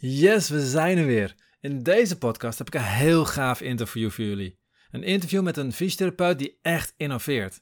Yes, we zijn er weer. In deze podcast heb ik een heel gaaf interview voor jullie. Een interview met een fysiotherapeut die echt innoveert.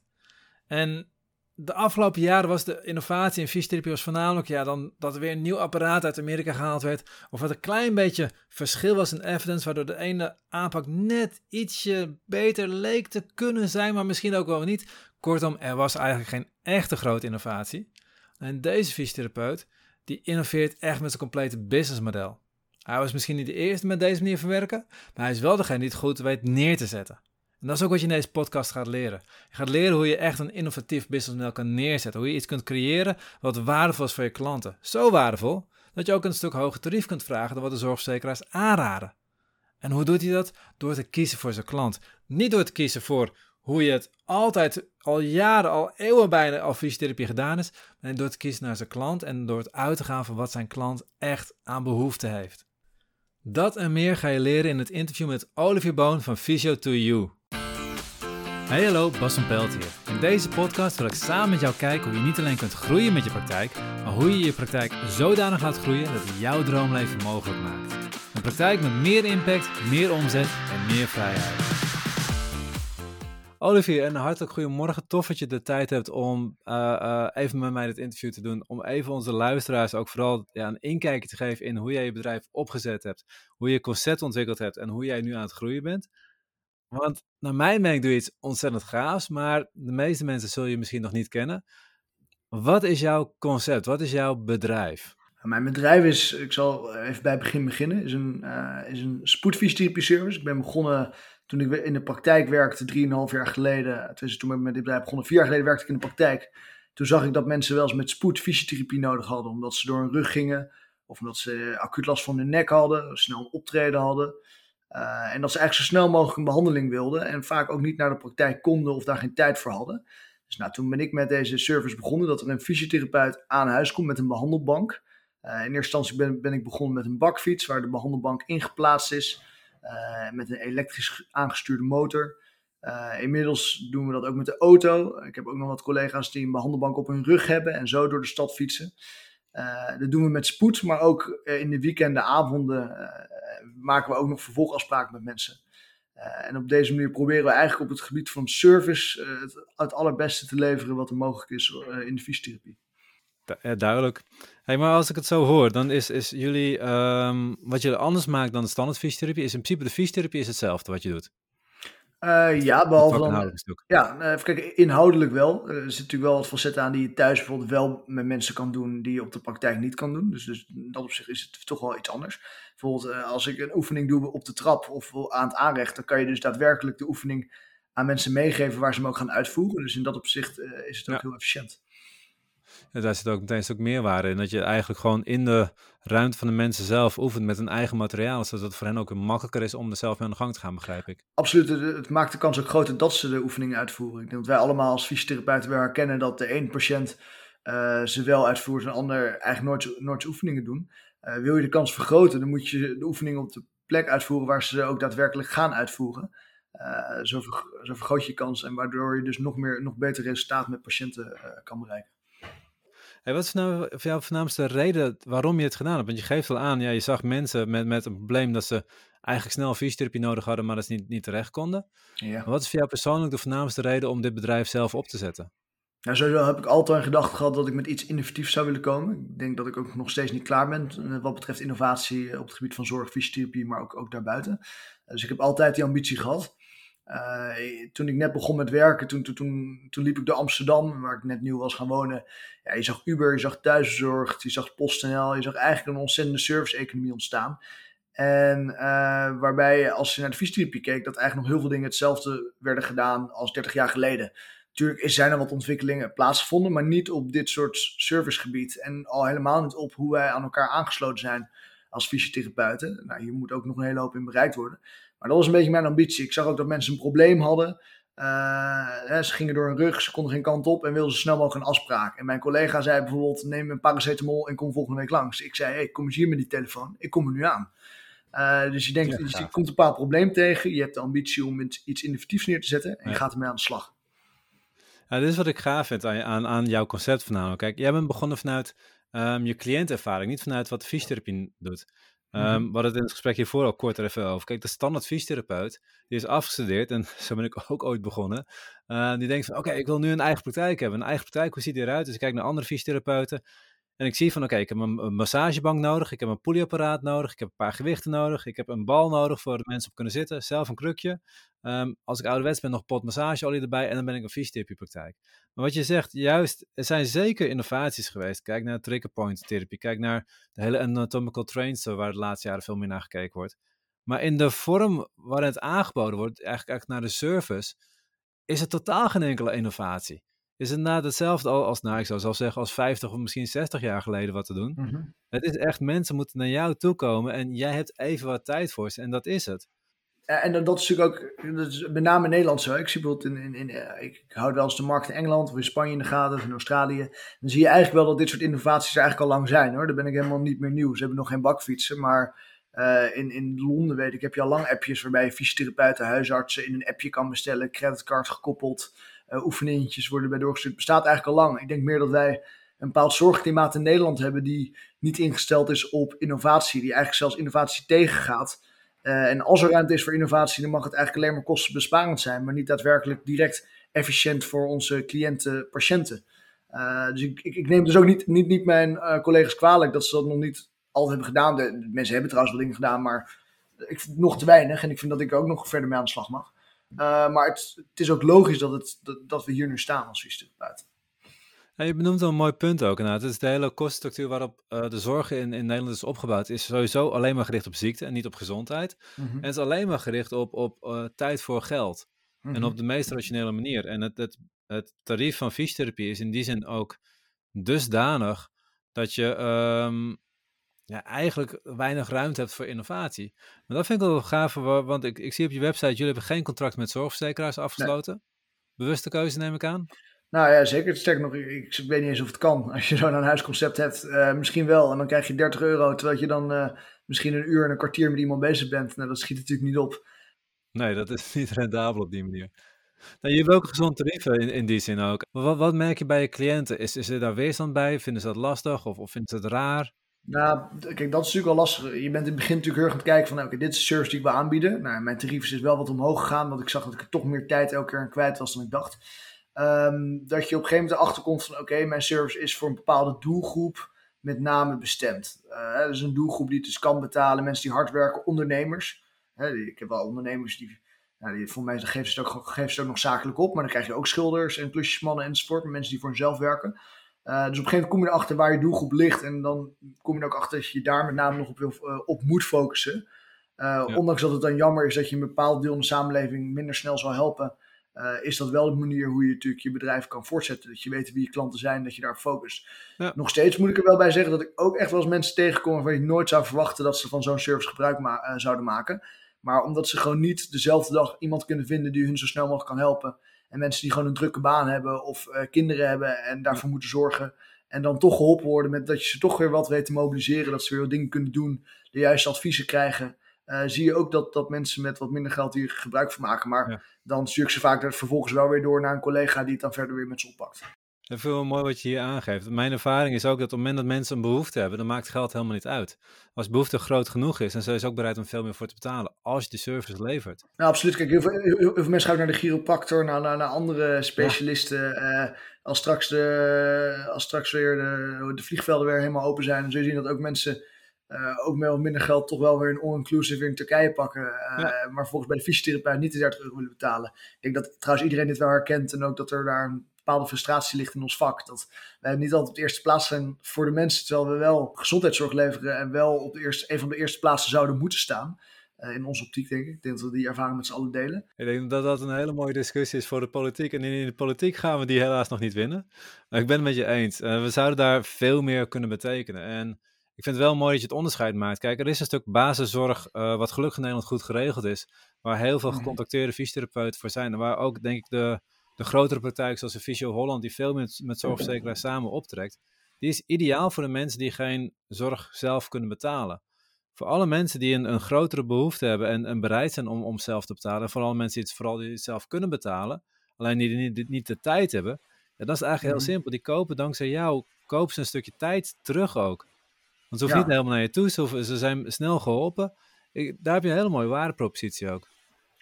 En de afgelopen jaren was de innovatie in fysiotherapie voornamelijk ja, dan, dat er weer een nieuw apparaat uit Amerika gehaald werd. Of dat een klein beetje verschil was in evidence, waardoor de ene aanpak net ietsje beter leek te kunnen zijn, maar misschien ook wel niet. Kortom, er was eigenlijk geen echte grote innovatie. En deze fysiotherapeut, die innoveert echt met zijn complete businessmodel. Hij was misschien niet de eerste met deze manier van werken, maar hij is wel degene die het goed weet neer te zetten. En dat is ook wat je in deze podcast gaat leren. Je gaat leren hoe je echt een innovatief businessmodel kan neerzetten. Hoe je iets kunt creëren wat waardevol is voor je klanten. Zo waardevol dat je ook een stuk hoger tarief kunt vragen dan wat de zorgverzekeraars aanraden. En hoe doet hij dat? Door te kiezen voor zijn klant. Niet door te kiezen voor hoe je het altijd, al jaren, al eeuwen bijna al fysiotherapie gedaan is. Maar door te kiezen naar zijn klant en door het uit te gaan van wat zijn klant echt aan behoefte heeft. Dat en meer ga je leren in het interview met Olivier Boon van Physio to You. Hey hallo, Bas van Pelt hier. In deze podcast wil ik samen met jou kijken hoe je niet alleen kunt groeien met je praktijk, maar hoe je je praktijk zodanig laat groeien dat het jouw droomleven mogelijk maakt. Een praktijk met meer impact, meer omzet en meer vrijheid. Olivier, een hartelijk goedemorgen. Tof dat je de tijd hebt om uh, uh, even met mij dit interview te doen. Om even onze luisteraars ook vooral ja, een inkijkje te geven in hoe jij je bedrijf opgezet hebt. Hoe je concept ontwikkeld hebt en hoe jij nu aan het groeien bent. Want naar mijn mening doe je iets ontzettend gaafs, maar de meeste mensen zullen je misschien nog niet kennen. Wat is jouw concept? Wat is jouw bedrijf? Mijn bedrijf is, ik zal even bij het begin beginnen, is een, uh, is een spoedfysiotherapie service. Ik ben begonnen toen ik in de praktijk werkte, 3,5 jaar geleden. Toen ik met dit bedrijf begonnen, vier jaar geleden werkte ik in de praktijk. Toen zag ik dat mensen wel eens met spoed fysiotherapie nodig hadden, omdat ze door hun rug gingen. Of omdat ze acuut last van hun nek hadden, snel optreden hadden. Uh, en dat ze eigenlijk zo snel mogelijk een behandeling wilden en vaak ook niet naar de praktijk konden of daar geen tijd voor hadden. Dus nou, toen ben ik met deze service begonnen dat er een fysiotherapeut aan huis komt met een behandelbank. Uh, in eerste instantie ben, ben, ik begonnen met een bakfiets waar de behandelbank ingeplaatst is met een elektrisch aangestuurde motor. inmiddels doen we dat ook met de auto. Ik heb ook nog wat collega's die een behandelbank op hun rug hebben en zo door de stad fietsen. dat doen we met spoed, maar ook in de weekenden, avonden maken we ook nog vervolgafspraken met mensen. En op deze manier proberen we eigenlijk op het gebied van service het, allerbeste te leveren wat er mogelijk is in de fysiotherapie. Ja, duidelijk. Hey, maar als ik het zo hoor, dan is, is jullie, um, wat jullie anders maakt dan de standaard fysiotherapie, is in principe de fysiotherapie is hetzelfde wat je doet. Uh, ja, behalve dan. Ja, even kijken, inhoudelijk wel. Er zit natuurlijk wel wat facetten aan die je thuis bijvoorbeeld wel met mensen kan doen die je op de praktijk niet kan doen. Dus, dus dat op zich is het toch wel iets anders. Bijvoorbeeld, uh, als ik een oefening doe op de trap of aan het aanrecht, dan kan je dus daadwerkelijk de oefening aan mensen meegeven waar ze hem ook gaan uitvoeren. Dus in dat opzicht uh, is het ook ja. heel efficiënt. Ja, daar zit ook meteen een stuk meerwaarde in. Dat je eigenlijk gewoon in de ruimte van de mensen zelf oefent met een eigen materiaal. Zodat het voor hen ook makkelijker is om er zelf mee aan de gang te gaan, begrijp ik. Absoluut. Het maakt de kans ook groter dat ze de oefeningen uitvoeren. Ik denk dat wij allemaal als fysiotherapeuten wel herkennen dat de ene patiënt uh, ze wel uitvoert en de ander eigenlijk nooit, nooit oefeningen doen. Uh, wil je de kans vergroten, dan moet je de oefeningen op de plek uitvoeren waar ze ook daadwerkelijk gaan uitvoeren. Uh, zo, ver, zo, vergroot je je kans en waardoor je dus nog, meer, nog beter resultaat met patiënten kan bereiken. Hey, wat is nou voor jouw voornaamste reden waarom je het gedaan hebt? Want je geeft wel aan, ja, je zag mensen met, met een probleem dat ze eigenlijk snel fysiotherapie nodig hadden, maar dat ze niet, niet terecht konden. Ja. wat is voor jou persoonlijk de voornaamste reden om dit bedrijf zelf op te zetten? Nou, sowieso heb ik altijd een gedachte gehad dat ik met iets innovatiefs zou willen komen. Ik denk dat ik ook nog steeds niet klaar ben eh, wat betreft innovatie op het gebied van zorg, fysiotherapie, maar ook, ook daarbuiten. Dus ik heb altijd die ambitie gehad. Uh, toen ik net begon met werken, toen, toen, toen, toen, liep ik door Amsterdam, waar ik net nieuw was gaan wonen. Ja, je zag Uber, je zag thuiszorg, je zag PostNL, je zag eigenlijk een ontzettende service-economie ontstaan. En uh, waarbij, als je naar de fysiotherapie keek, dat eigenlijk nog heel veel dingen hetzelfde werden gedaan als 30 jaar geleden. Natuurlijk zijn er wat ontwikkelingen plaatsgevonden, maar niet op dit soort servicegebied. En al helemaal niet op hoe wij aan elkaar aangesloten zijn als fysiotherapeuten. Nou, hier moet ook nog een hele hoop in bereikt worden. Maar dat was een beetje mijn ambitie. Ik zag ook dat mensen een probleem hadden. Uh, ze gingen door hun rug, ze konden geen kant op en wilden zo snel mogelijk een afspraak. En mijn collega zei bijvoorbeeld: neem een paracetamol en kom volgende week langs. Ik zei: hey, kom eens hier met die telefoon, ik kom er nu aan. Uh, dus je denkt, ja, dus je komt een bepaald probleem tegen, je hebt de ambitie om iets innovatiefs neer te zetten en je gaat ermee aan de slag. Ja, dit is wat ik gaaf vind aan, aan, aan jouw concept vanavond. Kijk, jij bent begonnen vanuit um, je cliëntervaring, niet vanuit wat fysiotherapie doet. Um, We hadden het in het gesprek hiervoor al kort er even over. Kijk, de standaard fysiotherapeut, die is afgestudeerd en zo ben ik ook ooit begonnen. Uh, die denkt van, oké, ik wil nu een eigen praktijk hebben. Een eigen praktijk, hoe ziet die eruit? Dus ik kijk naar andere fysiotherapeuten. En ik zie van, oké, ik heb een, massagebank nodig, ik heb een polyapparaat nodig, ik heb een paar gewichten nodig, ik heb een bal nodig voor de mensen op kunnen zitten, zelf een krukje. Um, als ik ouderwets ben, nog pot massageolie erbij en dan ben ik een fysiotherapiepraktijk. Maar wat je zegt, juist, er zijn zeker innovaties geweest. Kijk naar trigger point therapie, kijk naar de hele anatomical trains, waar de laatste jaren veel meer naar gekeken wordt. Maar in de vorm waarin het aangeboden wordt, eigenlijk, eigenlijk naar de service, is er totaal geen enkele innovatie is het inderdaad hetzelfde als, nou ik zou zelfs zeggen, als 50 of misschien 60 jaar geleden wat te doen. Mhm. Het is echt, mensen moeten naar jou toe komen en jij hebt even wat tijd voor ze en dat is het. En dat is natuurlijk ook, dat is met name in Nederland zo. Ik zie bijvoorbeeld in, in, in eh, ik hou wel eens de markt in Engeland of in Spanje in de gaten of in Australië. Dan zie je eigenlijk wel dat dit soort innovaties er eigenlijk al lang zijn hoor. Daar ben ik helemaal niet meer nieuw. Ze hebben nog geen bakfietsen, maar uh, in, in Londen weet ik, heb je al lang appjes waarbij fysiotherapeuten, huisartsen in een appje kan bestellen, creditcard gekoppeld oefeningetjes worden bij doorgestuurd. bestaat eigenlijk al lang. Ik denk meer dat wij een bepaald zorgklimaat in Nederland hebben die niet ingesteld is op innovatie, die eigenlijk zelfs innovatie tegengaat. Uh, en als er ruimte is voor innovatie, dan mag het eigenlijk alleen maar kostenbesparend zijn, maar niet daadwerkelijk direct efficiënt voor onze cliënten, patiënten. Uh, dus ik, ik, neem dus ook niet, niet, niet mijn uh, collega's kwalijk dat ze dat nog niet al hebben gedaan. De, mensen hebben trouwens wel dingen gedaan, maar ik vind het nog te weinig. En ik vind dat ik ook nog verder mee aan de slag mag. Uh, maar het, het, is ook logisch dat, het, dat, we hier nu staan als fysiotherapeut. Ja, je benoemt wel een mooi punt ook. Inderdaad. Het is de hele kostenstructuur waarop uh, de zorg in, in Nederland is opgebouwd, is sowieso alleen maar gericht op ziekte en niet op gezondheid. Mm -hmm. En het is alleen maar gericht op, op uh, tijd voor geld. Mm -hmm. En mhm. op de meest rationele manier. En het, het, het tarief van fysiotherapie is in die zin ook dusdanig dat je um, ja, eigenlijk weinig ruimte hebt voor innovatie. Maar dat vind ik wel gaaf, want ik, ik zie op je website, jullie hebben geen contract met zorgverzekeraars afgesloten. Bewuste keuze neem ik aan. Nou ja, zeker. Sterker nog, ik, weet niet eens of het kan. Als je zo'n huisconcept hebt, uh, misschien wel. En dan krijg je 30 euro, terwijl je dan uh, misschien een uur en een kwartier met iemand bezig bent. Nou, dat schiet natuurlijk niet op. Nee, dat is niet rendabel op die manier. Nou, je hebt ook gezond tarieven in, in die zin ook. Wat, wat merk je bij je cliënten? Is, is er daar weerstand bij? Vinden ze dat lastig of, of vinden ze het raar? Nou, kijk, dat is natuurlijk al lastig. Je bent in het begin natuurlijk heel erg aan het kijken van, nou, oké, dit is de service die ik wil aanbieden. Nou, mijn tarief is wel wat omhoog gegaan, want ik zag dat ik er toch meer tijd elke keer aan kwijt was dan ik dacht. Um, dat je op een gegeven moment erachter komt van, oké, mijn service is voor een bepaalde doelgroep met name bestemd. Uh, dat is een doelgroep die het dus kan betalen, mensen die hard werken, ondernemers. Ik heb wel ondernemers die, nou, die voor mij geven ze, het ook, geven ze ook nog zakelijk op, maar dan krijg je ook schilders en klusjesmannen enzovoort, mensen die voor hunzelf werken. Uh, dus op een gegeven moment kom je erachter waar je doelgroep ligt. En dan kom je er ook achter dat je daar met name nog op, wil, uh, op moet focussen. Ja. Ondanks dat het dan jammer is dat je een bepaald deel van de samenleving minder snel zal helpen. is dat wel de manier hoe je natuurlijk je bedrijf kan voortzetten. Dat je weet wie je klanten zijn, dat je daar focust. Ja. Nog steeds moet ik er wel bij zeggen dat ik ook echt wel eens mensen tegenkom waarvan je nooit zou verwachten dat ze van zo'n service gebruik ma zouden maken. Maar omdat ze gewoon niet dezelfde dag iemand kunnen vinden die hun zo snel mogelijk kan helpen en mensen die gewoon een drukke baan hebben of uh, kinderen hebben en daarvoor moeten zorgen. En dan toch geholpen worden met dat je ze toch weer wat weet te mobiliseren. Dat ze weer wat dingen kunnen doen. De juiste adviezen krijgen. Uh, zie je ook dat, dat mensen met wat minder geld hier gebruik van maken. Maar ja. dan stuur ik ze vaak vervolgens wel weer door naar een collega die het dan verder weer met ze oppakt. Dat vind ik wel mooi wat je hier aangeeft. Mijn ervaring is ook dat op het moment dat mensen een behoefte hebben, dan maakt geld helemaal niet uit. Als de behoefte groot genoeg is, dan zijn ze ook bereid om veel meer voor te betalen als je de service levert. Nou, absoluut. Kijk, heel veel, heel veel mensen gaan naar de chiropractor, naar, naar, naar andere specialisten. Ja. Uh, als, straks de, als straks weer de, de, vliegvelden weer helemaal open zijn, dan zul je zien dat ook mensen uh, ook met minder geld toch wel weer een all-inclusive in Turkije pakken. Uh, ja. Maar volgens bij de fysiotherapeut niet de 30 euro willen betalen. Ik denk dat trouwens iedereen dit wel herkent en ook dat er daar een bepaalde frustratie ligt in ons vak. Dat wij niet altijd op de eerste plaats zijn voor de mensen, terwijl we wel gezondheidszorg leveren en wel op de eerste, een van de eerste plaatsen zouden moeten staan. Uh, in onze optiek, denk ik. Ik denk dat we die ervaring met z'n allen delen. Ik denk dat dat een hele mooie discussie is voor de politiek. En in de politiek gaan we die helaas nog niet winnen. Maar ik ben het met je eens. Uh, we zouden daar veel meer kunnen betekenen. En ik vind het wel mooi dat je het onderscheid maakt. Kijk, er is een stuk basiszorg, uh, wat gelukkig in Nederland goed geregeld is. Waar heel veel mhm. gecontacteerde fysiotherapeuten voor zijn. En waar ook, denk ik, de de grotere praktijk zoals de Visio Holland, die veel met, met zorgverzekeraars samen optrekt, die is ideaal voor de mensen die geen zorg zelf kunnen betalen. Voor alle mensen die een, een grotere behoefte hebben en, en, bereid zijn om, om zelf te betalen, en vooral mensen die het, vooral die het zelf kunnen betalen, alleen die niet, niet de tijd hebben, ja, dat is eigenlijk heel mhm. simpel. Die kopen dankzij jou, kopen ze een stukje tijd terug ook. Want ze hoeven niet helemaal naar je toe, ze, ze zijn snel geholpen. Ik, daar heb je een hele mooie waardepropositie ook.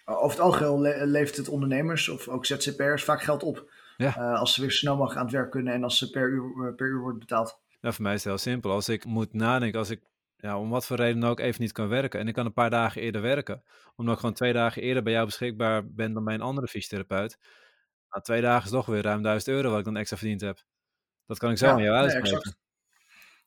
Over het algeheel le levert het ondernemers of ook ZZP'ers vaak geld op. Ja. Uh, als ze weer snel mogelijk aan het werk kunnen en als ze per uur, per uur wordt betaald. Ja, voor mij is het heel simpel. Als ik moet nadenken, als ik ja, om wat voor reden ook even niet kan werken. En ik kan een paar dagen eerder werken. Omdat ik gewoon twee dagen eerder bij jou beschikbaar ben dan bij een andere fysiotherapeut. Na twee dagen is toch weer ruim 1000 euro wat ik dan extra verdiend heb. Dat kan ik zo aan jou uitgeven.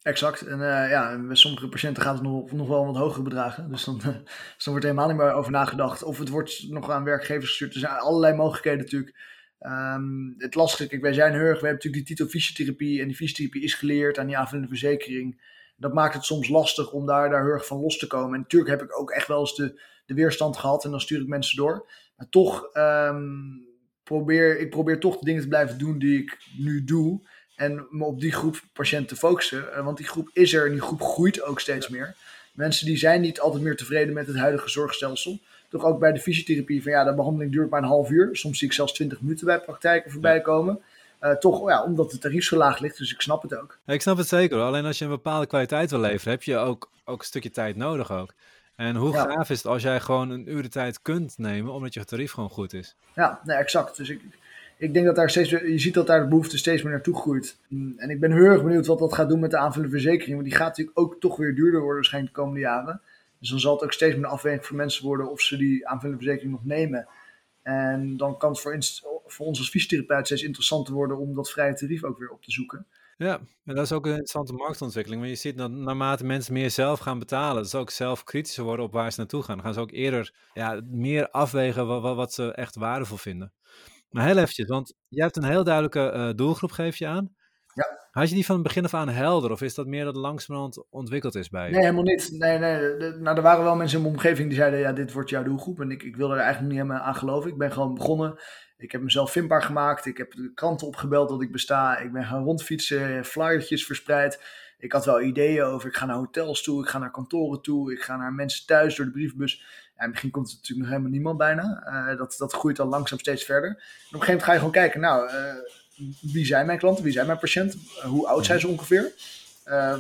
Exact. En uh, ja, bij sommige patiënten gaat het nog, nog wel wat hogere bedragen. Dus dan, dus dan wordt er helemaal niet meer over nagedacht. Of het wordt nog aan werkgevers gestuurd. Er zijn allerlei mogelijkheden natuurlijk. Um, het lastige, kijk, wij zijn heel erg, we hebben natuurlijk die titel fysiotherapie. En die fysiotherapie is geleerd aan die aanvullende verzekering dat maakt het soms lastig om daar, daar erg van los te komen. En natuurlijk heb ik ook echt wel eens de, de weerstand gehad en dan stuur ik mensen door. Maar toch um, probeer ik probeer toch de dingen te blijven doen die ik nu doe. En me op die groep patiënten te focussen. Eh, want die groep is er en die groep groeit ook steeds meer. Mensen die zijn niet altijd meer tevreden met het huidige zorgstelsel. Toch ook bij de fysiotherapie van ja, de behandeling duurt maar een half uur. Soms zie ik zelfs 20 minuten bij praktijken voorbij komen. Uh, toch, ja, omdat het tarief zo laag ligt, dus ik snap het ook. Ja, ik snap het zeker. Alleen als je een bepaalde kwaliteit wil leveren, heb je ook, ook een stukje tijd nodig ook. En hoe gaaf is het als jij gewoon een uur de tijd kunt nemen, omdat je tarief gewoon goed is? Ja, nee, exact. Dus ik, ik denk dat daar steeds, je ziet dat daar de behoefte steeds meer naartoe groeit. En ik ben heel erg benieuwd wat dat gaat doen met de aanvullende verzekering. Want die gaat natuurlijk ook toch weer duurder worden waarschijnlijk de komende jaren. Dus dan zal het ook steeds meer een afweging voor mensen worden of ze die aanvullende verzekering nog nemen. En dan kan het voor, ons als fysiotherapeut steeds interessanter worden om dat vrije tarief ook weer op te zoeken. Ja, en dat is ook een interessante marktontwikkeling. Want je ziet dat naarmate mensen meer zelf gaan betalen, ze ook zelf kritischer worden op waar ze naartoe gaan. Dan gaan ze ook eerder ja, meer afwegen wat, wat ze echt waardevol vinden. Maar heel eventjes, want je hebt een heel duidelijke uh, doelgroep, geef je aan. Ja. Had je die van het begin af aan helder? Of is dat meer dat langzamerhand ontwikkeld is bij je? Nee, helemaal niet. Nee, nee. nou, er waren wel mensen in mijn omgeving die zeiden, ja, dit wordt jouw doelgroep. En ik, ik wilde er eigenlijk niet helemaal aan geloven. Ik ben gewoon begonnen. Ik heb mezelf vindbaar gemaakt. Ik heb de kranten opgebeld dat ik besta. Ik ben gaan rondfietsen, flyertjes verspreid. Ik had wel ideeën over, ik ga naar hotels toe, ik ga naar kantoren toe, ik ga naar mensen thuis door de brievenbus. Ja, in het begin komt er natuurlijk nog helemaal niemand bijna. Uh, dat, dat groeit dan langzaam steeds verder. En op een gegeven moment ga je gewoon kijken, nou, uh, wie zijn mijn klanten, wie zijn mijn patiënten, uh, hoe oud zijn ze ongeveer,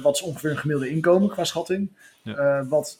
wat is ongeveer een gemiddelde inkomen qua schatting, ja. wat,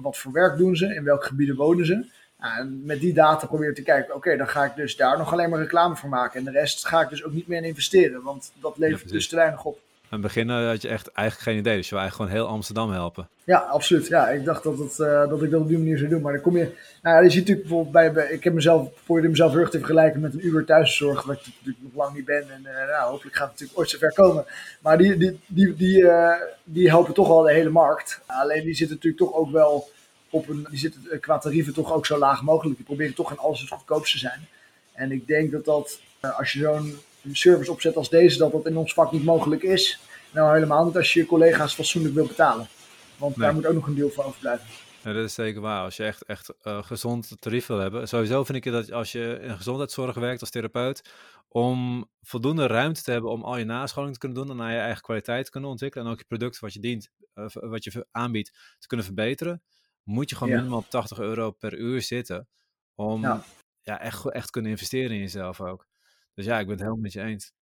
wat voor werk doen ze, in welke gebieden wonen ze. en met die data probeer ik te kijken, oké, dan ga ik dus daar nog alleen maar reclame voor maken en de rest ga ik dus ook niet meer in investeren, want dat levert ja, dus te weinig op. Aan het begin had je echt eigenlijk geen idee. Dus je wil eigenlijk gewoon heel Amsterdam helpen. Ja, absoluut. Ja, ik dacht dat, het, uh, dat ik dat op die manier zou doen. Maar dan kom je... Nou ja, je ziet natuurlijk bijvoorbeeld bij... ik heb mezelf, probeerde mezelf terug te vergelijken met een Uber thuiszorg. Wat ik natuurlijk nog lang niet ben. En uh, nou, hopelijk gaat het natuurlijk ooit zover komen. Maar die, die, die, die, uh, die helpen toch wel de hele markt. Alleen die zitten natuurlijk toch ook wel op een... Die zitten qua tarieven toch ook zo laag mogelijk. Die proberen toch in alles het goedkoopste zijn. En ik denk dat dat... als je zo'n service opzet als deze, dat dat in ons vak niet mogelijk is. Nou, helemaal niet als je je collega's fatsoenlijk wil betalen. Want nee. daar moet ook nog een deel van overblijven. Ja, dat is zeker waar. Als je echt, echt uh, gezond tarief wil hebben. Sowieso vind ik dat als je in gezondheidszorg werkt als therapeut, om voldoende ruimte te hebben om al je nascholing te kunnen doen en naar je eigen kwaliteit te kunnen ontwikkelen en ook je product wat je dient, uh, wat je aanbiedt, te kunnen verbeteren, moet je gewoon ja. minimaal op 80 euro per uur zitten om ja. ja echt, echt kunnen investeren in jezelf ook. Dus ja, ik ben het helemaal met je eens.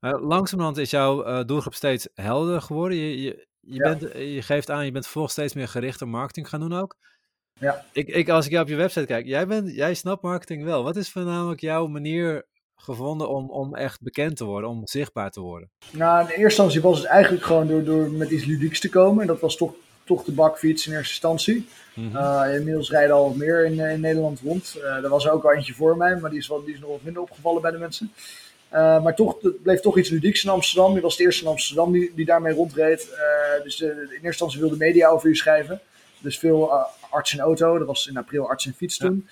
Uh, langzamerhand is jouw uh, doelgroep steeds helder geworden. Je, je, je, ja. bent, je geeft aan, je bent volgens steeds meer gericht op marketing gaan doen ook. Ja. Ik, ik, als ik jou op je website kijk, jij, bent, jij snapt marketing wel. Wat is voornamelijk jouw manier gevonden om, om echt bekend te worden, om zichtbaar te worden? Nou, in eerste instantie was het eigenlijk gewoon door, door met iets ludieks te komen. Dat was toch, toch de bakfiets in eerste instantie. Mm -hmm. uh, inmiddels rijden al wat meer in, in Nederland rond. Uh, er was ook al eentje voor mij, maar die is, wel, die is nog wat minder opgevallen bij de mensen. Uh, maar toch, het bleef toch iets ludieks in Amsterdam. Je was de eerste in Amsterdam die, die daarmee rondreed. Uh, dus de, in eerste instantie wilde media over je schrijven. Dus veel arts en auto. Dat was in april arts en fiets toen.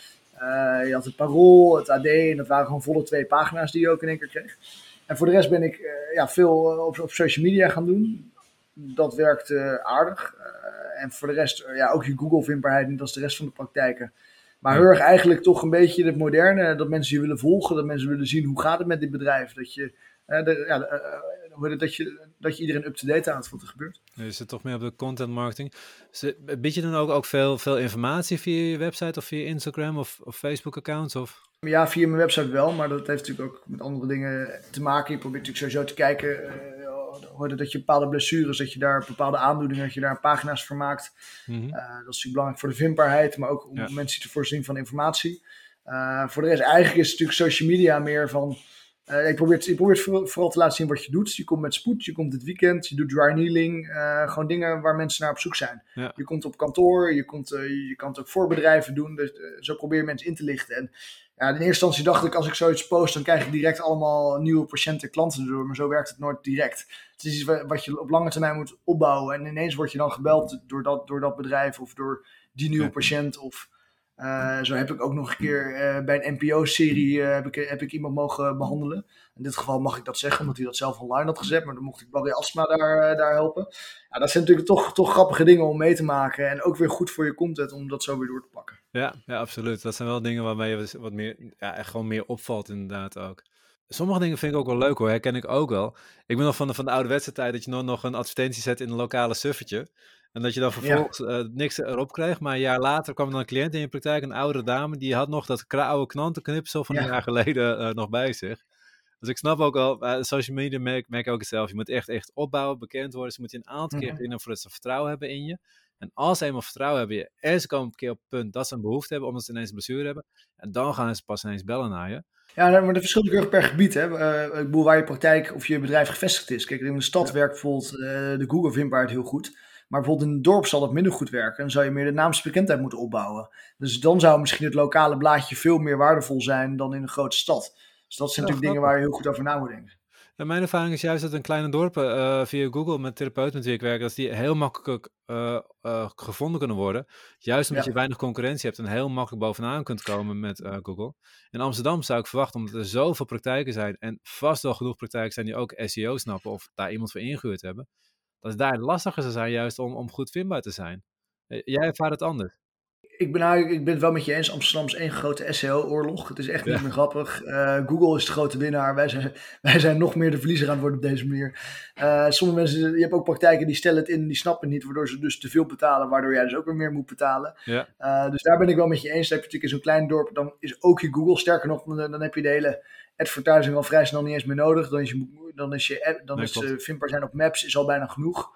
Je had het Parool, het AD. En dat waren gewoon volle twee pagina's die je ook in één keer kreeg. En voor de rest ben ik ja, veel op, op social media gaan doen. Dat werkte aardig. En voor de rest, ja, ook je Google-vindbaarheid niet als de rest van de praktijken. Maar heel erg eigenlijk toch een beetje het moderne, dat mensen je willen volgen, dat mensen willen zien hoe gaat het met dit bedrijf. Dat je, de, ja, uh, dat je, dat je iedereen up-to-date houdt wat er gebeurt. Je zit toch meer op de content marketing. Bied je dan ook, ook veel, veel informatie via je website of via Instagram of, of Facebook accounts? Of? Ja, via mijn website wel, maar dat heeft natuurlijk ook met andere dingen te maken. Je probeert natuurlijk sowieso te kijken Dat je bepaalde blessures, dat je daar bepaalde aandoeningen, dat je daar pagina's voor maakt. Mhm. Uh, dat is natuurlijk belangrijk voor de vindbaarheid, maar ook om Ja. mensen te voorzien van informatie. Uh, voor de rest, eigenlijk is het natuurlijk social media meer van. Uh, je probeert, je probeert voor- vooral te laten zien wat je doet. Je komt met spoed, je komt dit weekend, je doet dry needling. uh, gewoon dingen waar mensen naar op zoek zijn. Ja. Je komt op kantoor, je, komt, uh, je kan het ook voor bedrijven doen. Dus, zo probeer je mensen in te lichten. En ja, in eerste instantie dacht ik, als ik zoiets post, dan krijg ik direct allemaal nieuwe patiënten, klanten erdoor. Maar zo werkt het nooit direct. Het is iets wa- wat je op lange termijn moet opbouwen. En ineens word je dan gebeld door dat, door dat bedrijf of door die nieuwe patiënt. Of uh, zo heb ik ook nog een keer uh, bij een NPO-serie uh, heb, ik, heb ik iemand mogen behandelen. In dit geval mag ik dat zeggen, omdat hij dat zelf online had gezet. Maar dan mocht ik Barry Asma daar, uh, daar helpen. Ja, dat zijn natuurlijk toch, toch grappige dingen om mee te maken. En ook weer goed voor je content om dat zo weer door te pakken. Ja, ja, absoluut. Dat zijn wel dingen waarmee je wat meer, ja, echt gewoon meer opvalt inderdaad ook. Sommige dingen vind ik ook wel leuk hoor, herken ik ook wel. Ik ben nog van de, van de ouderwetse tijd dat je nog, nog een advertentie zet in een lokale suffertje. En dat je dan vervolgens ja. uh, niks erop kreeg. Maar een jaar later kwam er dan een cliënt in je praktijk, een oudere dame, die had nog dat oude knantenknipsel van ja. een jaar geleden uh, nog bij zich. Dus ik snap ook wel, uh, social media merk, merk ook hetzelfde. Je moet echt, echt opbouwen, bekend worden. Dus je moet je een aantal keer Mhm. voordat ze vertrouwen hebben in je. En als ze eenmaal vertrouwen hebben, je, en ze komen een keer op het punt dat ze een behoefte hebben, omdat ze ineens een blessure hebben. En dan gaan ze pas ineens bellen naar je. Ja, maar dat verschilt natuurlijk per gebied. Hè? Uh, ik bedoel, waar je praktijk of je bedrijf gevestigd is. Kijk, in de stad ja. werkt bijvoorbeeld uh, de Google-vindbaarheid heel goed. Maar bijvoorbeeld in het dorp zal dat minder goed werken. Dan zou je meer de naamsbekendheid moeten opbouwen. Dus dan zou misschien het lokale blaadje veel meer waardevol zijn dan in een grote stad. Dus dat zijn ja, natuurlijk dingen waar je heel goed over na moet denken. Ja, mijn ervaring is juist dat in kleine dorpen uh, via Google met therapeuten met wie ik werk, dat die heel makkelijk uh, uh, gevonden kunnen worden. Juist omdat ja. je weinig concurrentie hebt en heel makkelijk bovenaan kunt komen met Google. In Amsterdam zou ik verwachten, omdat er zoveel praktijken zijn en vast wel genoeg praktijken zijn die ook SEO snappen of daar iemand voor ingehuurd hebben, dat het daar lastiger zou zijn juist om, om goed vindbaar te zijn. Jij ervaart het anders. Ik ben, eigenlijk, ik ben het wel met je eens. Amsterdam is één grote SEO-oorlog. Het is echt ja. niet meer grappig. Uh, Google is de grote winnaar. Wij zijn, wij zijn nog meer de verliezer aan het worden op deze manier. Uh, sommige mensen, je hebt ook praktijken die stellen het in, die snappen het niet, waardoor ze dus te veel betalen, waardoor jij dus ook weer meer moet betalen. Ja. Uh, dus daar ben ik wel met je eens. Dan heb je natuurlijk in zo'n klein dorp, dan is ook je Google. Sterker nog, dan, dan heb je de hele advertising al vrij snel niet eens meer nodig. Dan is je, dan is je dan Nee, is klopt. vindbaar zijn op Maps is al bijna genoeg.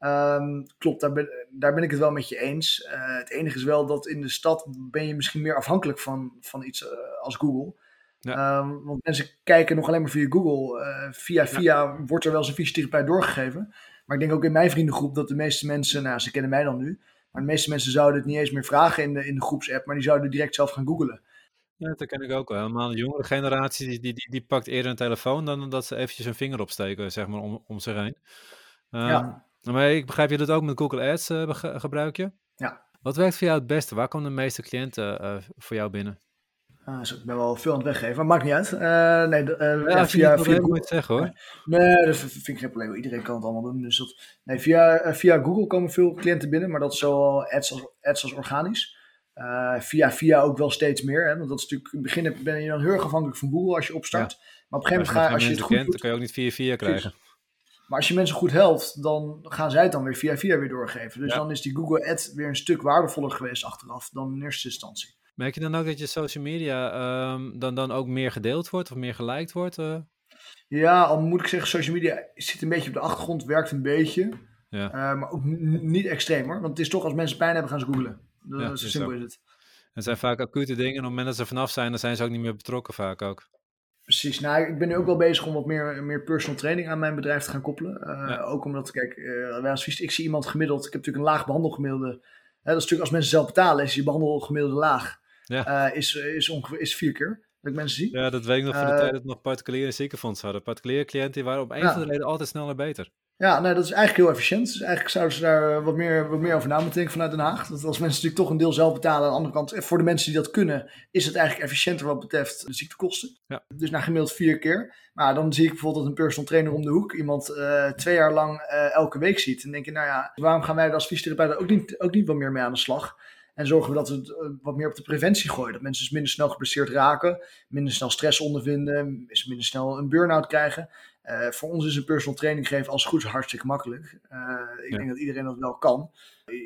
Um, klopt, daar ben, daar ben ik het wel met je eens. Uh, het enige is wel dat in de stad ben je misschien meer afhankelijk van, van iets uh, als Google. Ja. Um, want mensen kijken nog alleen maar via Google. Uh, via via ja. wordt er wel eens een fysiotherapeut doorgegeven. Maar ik denk ook in mijn vriendengroep dat de meeste mensen, nou ze kennen mij dan nu, maar de meeste mensen zouden het niet eens meer vragen in de, in de groepsapp, maar die zouden direct zelf gaan googlen. Ja, dat ken ik ook wel. Helemaal de jongere generatie, die, die, die, die pakt eerder een telefoon dan dat ze eventjes een vinger opsteken, zeg maar, om, om zich heen. Um, ja. Maar ik begrijp, je dat ook met Google Ads uh, gebruik je? Ja. Wat werkt voor jou het beste? Waar komen de meeste cliënten uh, voor jou binnen? Dus ik ben wel veel aan het weggeven, maar maakt niet uit. Uh, nee, uh, ja, via, via zeggen, hoor. Nee, dat vind ik geen probleem. Iedereen kan het allemaal doen. Dus dat, nee, via, via Google komen veel cliënten binnen, maar dat is zowel ads als, ads als organisch. via via ook wel steeds meer. Hè? Want dat is natuurlijk, in het begin ben je dan heel erg afhankelijk van Google als je opstart. Ja. Maar op een gegeven moment ga als je het goed kent, doet, dan kan je ook niet via via krijgen. Maar als je mensen goed helpt, dan gaan zij het dan weer via via weer doorgeven. Dus Ja. dan is die Google Ad weer een stuk waardevoller geweest achteraf dan in eerste instantie. Merk je dan ook dat je social media ehm, dan, dan ook meer gedeeld wordt of meer geliked wordt? eh? Ja, al moet ik zeggen, social media zit een beetje op de achtergrond, werkt een beetje. Ja. Eh, maar ook niet extreem hoor. Want het is toch als mensen pijn hebben, gaan ze googlen. Dat, Ja, zo is simpel is het. Het zijn vaak acute dingen en op het moment dat ze vanaf zijn, dan zijn ze ook niet meer betrokken vaak ook. Precies. Nou, ik ben nu ook wel bezig om wat meer, meer personal training aan mijn bedrijf te gaan koppelen. Uh, Ja. Ook omdat, kijk, uh, wij als fysio- ik zie iemand gemiddeld, ik heb natuurlijk een laag behandelgemiddelde. Hè, dat is natuurlijk als mensen zelf betalen, is je behandelgemiddelde laag. Ja. Uh, is, is ongeveer is vier keer dat ik mensen zie. Ja, dat weet ik nog van de Eh, tijd dat we nog particuliere ziekenfonds hadden. Particuliere cliënten die waren op een Ja. van de reden altijd sneller beter. Ja, nee, dat is eigenlijk heel efficiënt. Dus eigenlijk zouden ze daar eh, wat meer, wat meer over na moeten denken vanuit Den Haag. Dat als mensen natuurlijk toch een deel zelf betalen, aan de andere kant, eh, voor de mensen die dat kunnen, is het eigenlijk efficiënter wat betreft de ziektekosten. Ja. Dus naar gemiddeld vier keer. Maar dan zie ik bijvoorbeeld een personal trainer om de hoek iemand eh, twee jaar lang elke week ziet. En denk je, nou ja, waarom gaan wij als fysiotherapeuten ook niet, ook niet wat meer mee aan de slag? En zorgen we dat we het wat meer op de preventie gooien. Dat mensen dus minder snel geblesseerd raken, minder snel stress ondervinden, minder snel een burn-out krijgen. Eh, voor ons is een personal training geven als goed hartstikke makkelijk. Eh, ik Ja. denk dat iedereen dat wel kan.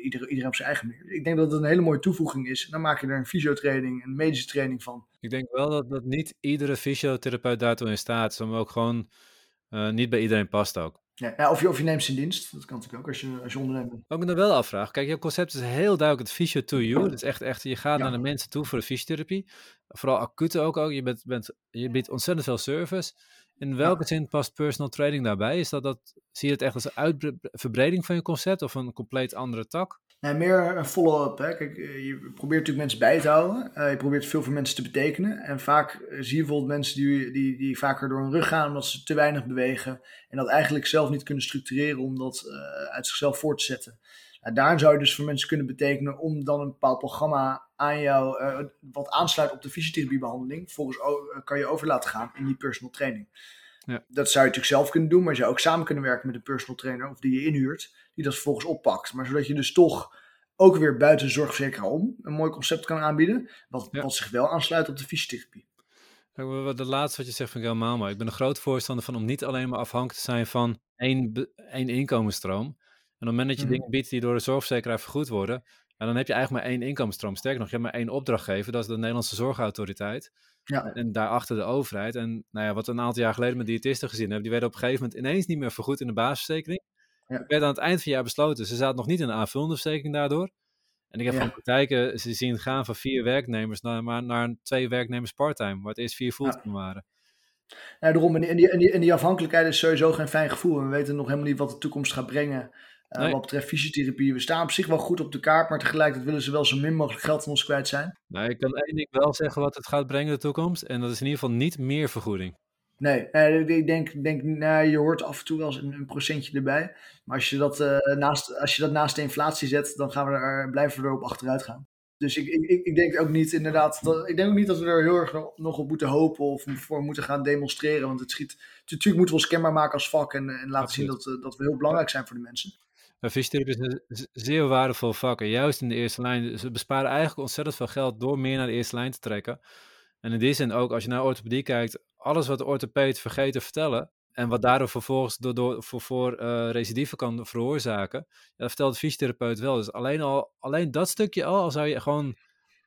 Ieder, iedereen op zijn eigen manier. Ik denk dat het een hele mooie toevoeging is. Dan maak je er een fysiotraining, een medische training van. Ik denk wel dat, dat niet iedere fysiotherapeut daartoe in staat is, ook gewoon eh, niet bij iedereen past ook. Ja, ja, of, je, of je neemt ze in dienst. Dat kan natuurlijk ook als je, als je ondernemer bent. Wat ik me dan wel afvraag. Kijk, je concept is heel duidelijk het fysio to you. Het is echt, echt je gaat Ja. naar de mensen toe voor de fysiotherapie. Vooral acute ook. ook. Je, bent, bent, je biedt ontzettend veel service. In welke zin past personal training daarbij? Is dat, dat, zie je het echt als een uitbreiding van je concept of een compleet andere tak? Nee, meer een follow-up. Kijk, eh, je probeert natuurlijk mensen bij te houden. Eh, je probeert veel voor mensen te betekenen. En vaak eh, zie je bijvoorbeeld mensen die, die, die vaker door hun rug gaan omdat ze te weinig bewegen. En dat eigenlijk zelf niet kunnen structureren om dat uit zichzelf voor te zetten. Nou, daar zou je dus voor mensen kunnen betekenen om dan een bepaald programma aan jou, eh, wat aansluit op de fysiotherapiebehandeling, volgens eh, kan je over laten gaan in die personal training. Ja. Dat zou je natuurlijk zelf kunnen doen, maar je zou ook samen kunnen werken met een personal trainer of die je inhuurt, die dat vervolgens oppakt. Maar zodat je dus toch ook weer buiten de zorgverzekeraar om een mooi concept kan aanbieden, wat, Ja. wat zich wel aansluit op de fysiotherapie. De laatste wat je zegt ik helemaal mooi. Ik ben een groot voorstander van om niet alleen maar afhankelijk te zijn van één, één inkomensstroom. En op het moment dat je Mhm. dingen biedt die door de zorgverzekeraar vergoed worden, ja, dan heb je eigenlijk maar één inkomensstroom. Sterker nog, je hebt maar één opdrachtgever, dat is de Nederlandse Zorgautoriteit. Ja, En daarachter de overheid. En nou ja, wat we een aantal jaar geleden met diëtisten gezien hebben, die werden op een gegeven moment ineens niet meer vergoed in de basisverzekering. Ja. Er werd aan het eind van het jaar besloten, ze zaten nog niet in de aanvullende verzekering daardoor. En ik heb Ja. van praktijken, ze zien gaan van vier werknemers naar, maar naar twee werknemers parttime, waar het eerst vier fulltime waren. Ja, daarom. En die, en, die, en, die, en die afhankelijkheid is sowieso geen fijn gevoel. En we weten nog helemaal niet wat de toekomst gaat brengen. Eh, Nee. Wat betreft fysiotherapie. We staan op zich wel goed op de kaart, maar tegelijkertijd willen ze wel zo min mogelijk geld van ons kwijt zijn. Nou, ik kan één ding wel zeggen wat het gaat brengen de toekomst. En dat is in ieder geval niet meer vergoeding. Nee, nee ik denk, denk nou, je hoort af en toe wel eens een, een procentje erbij. Maar als je, dat, eh, naast, als je dat naast de inflatie zet, dan gaan we er, blijven we erop achteruit gaan. Dus ik, ik, ik- denk ook niet inderdaad, dat, ik denk ook niet dat we er heel erg nog- op moeten hopen of voor moeten gaan demonstreren. Want het schiet, natuurlijk moeten we ons kenbaar maken als vak en, en laten zien dat, eh, dat we heel belangrijk zijn voor de mensen. Fysiotherapie is een zeer waardevol vak. En juist in de eerste lijn. Ze besparen eigenlijk ontzettend veel geld door meer naar de eerste lijn te trekken. En in die zin ook, als je naar orthopedie kijkt, alles wat de orthopeed vergeet te vertellen. En wat daardoor vervolgens door, door, voor, voor eh, recidieven kan veroorzaken. Dat vertelt de fysiotherapeut wel. Dus alleen, al, alleen dat stukje al, al zou je gewoon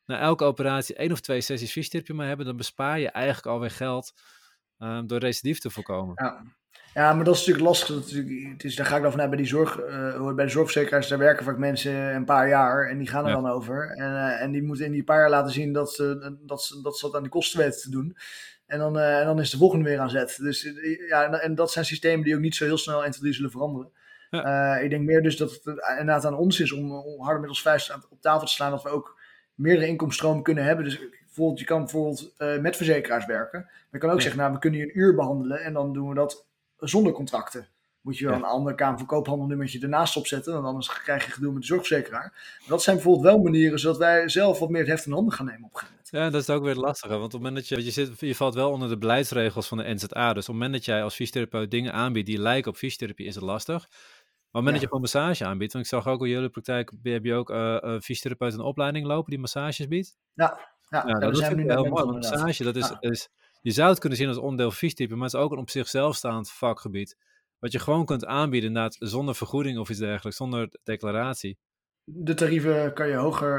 na elke operatie één of twee sessies fysiotherapie maar hebben, dan bespaar je eigenlijk alweer geld eh, door recidief te voorkomen. Ja. Ja, maar dat is natuurlijk lastig. Natuurlijk- Het is, daar ga ik dan vanuit bij die zorg, eh, bij de zorgverzekeraars, daar werken vaak mensen een paar jaar en die gaan er Ja. dan over. En, eh, en die moeten in die paar jaar laten zien dat ze dat, ze, dat, ze dat aan die kosten weten te doen. En dan, eh, en dan is de volgende weer aan zet. Dus ja, en, en dat zijn systemen die ook niet zo heel snel 1, 2, 3 zullen veranderen. Ik denk meer dus dat het inderdaad aan ons is om, om harder met ons vuist op tafel te slaan, dat we ook meerdere inkomstenstromen kunnen hebben. Dus bijvoorbeeld, je kan bijvoorbeeld met verzekeraars werken. Maar je kan ook Ja. zeggen, nou, we kunnen je een uur behandelen en dan doen we dat zonder contracten. Moet je wel Ja. een ander Kamer van Koophandelnummertje ernaast opzetten, want anders krijg je gedoe met de zorgverzekeraar. Maar dat zijn bijvoorbeeld wel manieren zodat wij zelf wat meer het heft in handen gaan nemen op een. Ja, dat is ook weer het lastige. Want op het moment dat je, je, zit, je valt wel onder de beleidsregels van de NZA. Dus op het moment dat jij als fysiotherapeut dingen aanbiedt die lijken op fysiotherapie, is het lastig. Maar op het moment Ja. dat je gewoon massage aanbiedt, want ik zag ook in jullie praktijk, heb je ook eh een fysiotherapeut in opleiding lopen die massages biedt. Ja, ja, dat daar is heel mooi. Massage, dat is, is, je zou het kunnen zien als onderdeel fysiotherapie, maar het is ook een op zichzelf staand vakgebied. Wat je gewoon kunt aanbieden, inderdaad, zonder vergoeding of iets dergelijks, zonder declaratie. De tarieven kan je hoger,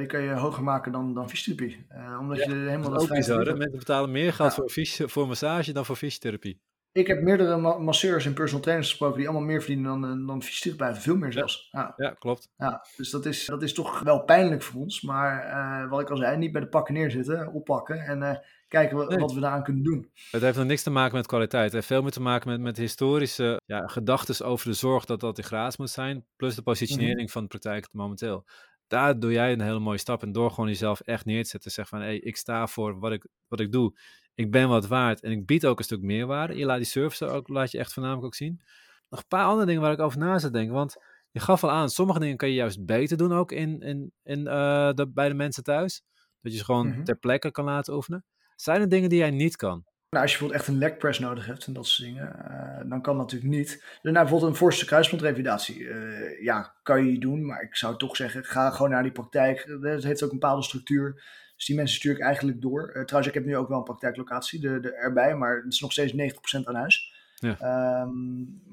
eh, kan je hoger maken dan, dan fysiotherapie. Eh, omdat Ja, je helemaal Dat is ook bizar. Mensen betalen meer geld Ja. voor, voor massage dan voor fysiotherapie. Ik heb meerdere ma- masseurs en personal trainers gesproken die allemaal meer verdienen dan, eh, dan fysiotherapeuten. Veel meer zelfs. Ja. Ja, klopt. Ja, dus dat is, dat is toch wel pijnlijk voor ons. Maar eh, wat ik al zei, niet bij de pakken neerzitten, oppakken en eh, kijken wat, Nee. wat we daaraan kunnen doen. Het heeft nog niks te maken met kwaliteit. Het heeft veel meer te maken met, met historische ja, gedachten over de zorg dat dat gratis moet zijn. Plus de positionering Mhm. van de praktijk momenteel. Daar doe jij een hele mooie stap in door gewoon jezelf echt neer te zetten. Zeg van, hey, ik sta voor wat ik, wat ik doe. Ik ben wat waard en ik bied ook een stuk meerwaarde. Je laat die service ook, laat je echt voornamelijk ook zien. Nog een paar andere dingen waar ik over na zit denken. Want je gaf al aan, sommige dingen kan je juist beter doen ook in, in, in, de, bij de mensen thuis. Dat je ze gewoon Mhm. ter plekke kan laten oefenen. Zijn er dingen die jij niet kan? Nou, als je bijvoorbeeld echt een leg press nodig hebt en dat soort dingen, eh, dan kan dat natuurlijk niet. Dus nou, bijvoorbeeld een voorste kruisbandrevalidatie. eh ja, kan je doen, maar ik zou toch zeggen, ga gewoon naar die praktijk. Het heeft ook een bepaalde structuur. Dus die mensen stuur ik eigenlijk door. Eh, trouwens, ik heb nu ook wel een praktijklocatie de, de, erbij, maar het is nog steeds 90% aan huis. Ja. Ehm,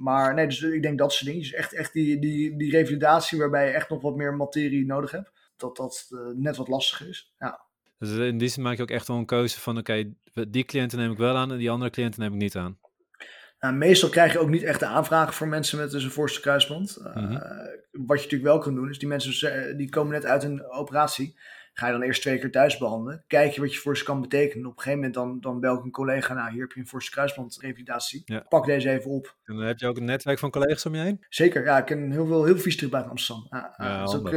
maar nee, dus ik denk dat soort dingen. Dus echt, echt die, die, die revalidatie waarbij je echt nog wat meer materie nodig hebt. Dat dat eh, net wat lastiger is. Ja. Dus in die zin maak je ook echt wel een keuze van, oké, die cliënten neem ik wel aan en die andere cliënten neem ik niet aan. Nou, meestal krijg je ook niet echt de aanvragen voor mensen met een voorste kruisband. Uh, Wat je natuurlijk wel kan doen, is die mensen die komen net uit een operatie. Ga je dan eerst twee keer thuis behandelen. Kijk je wat je voor ze kan betekenen. Op een gegeven moment dan, dan bel ik een collega. Nou, hier heb je een voorste kruisbandrevalidatie. Ja. Pak deze even op. En dan heb je ook een netwerk van collega's om je heen? Zeker, ja. Ik ken heel veel, heel veel fysiotherapeuten buiten Amsterdam. Ja,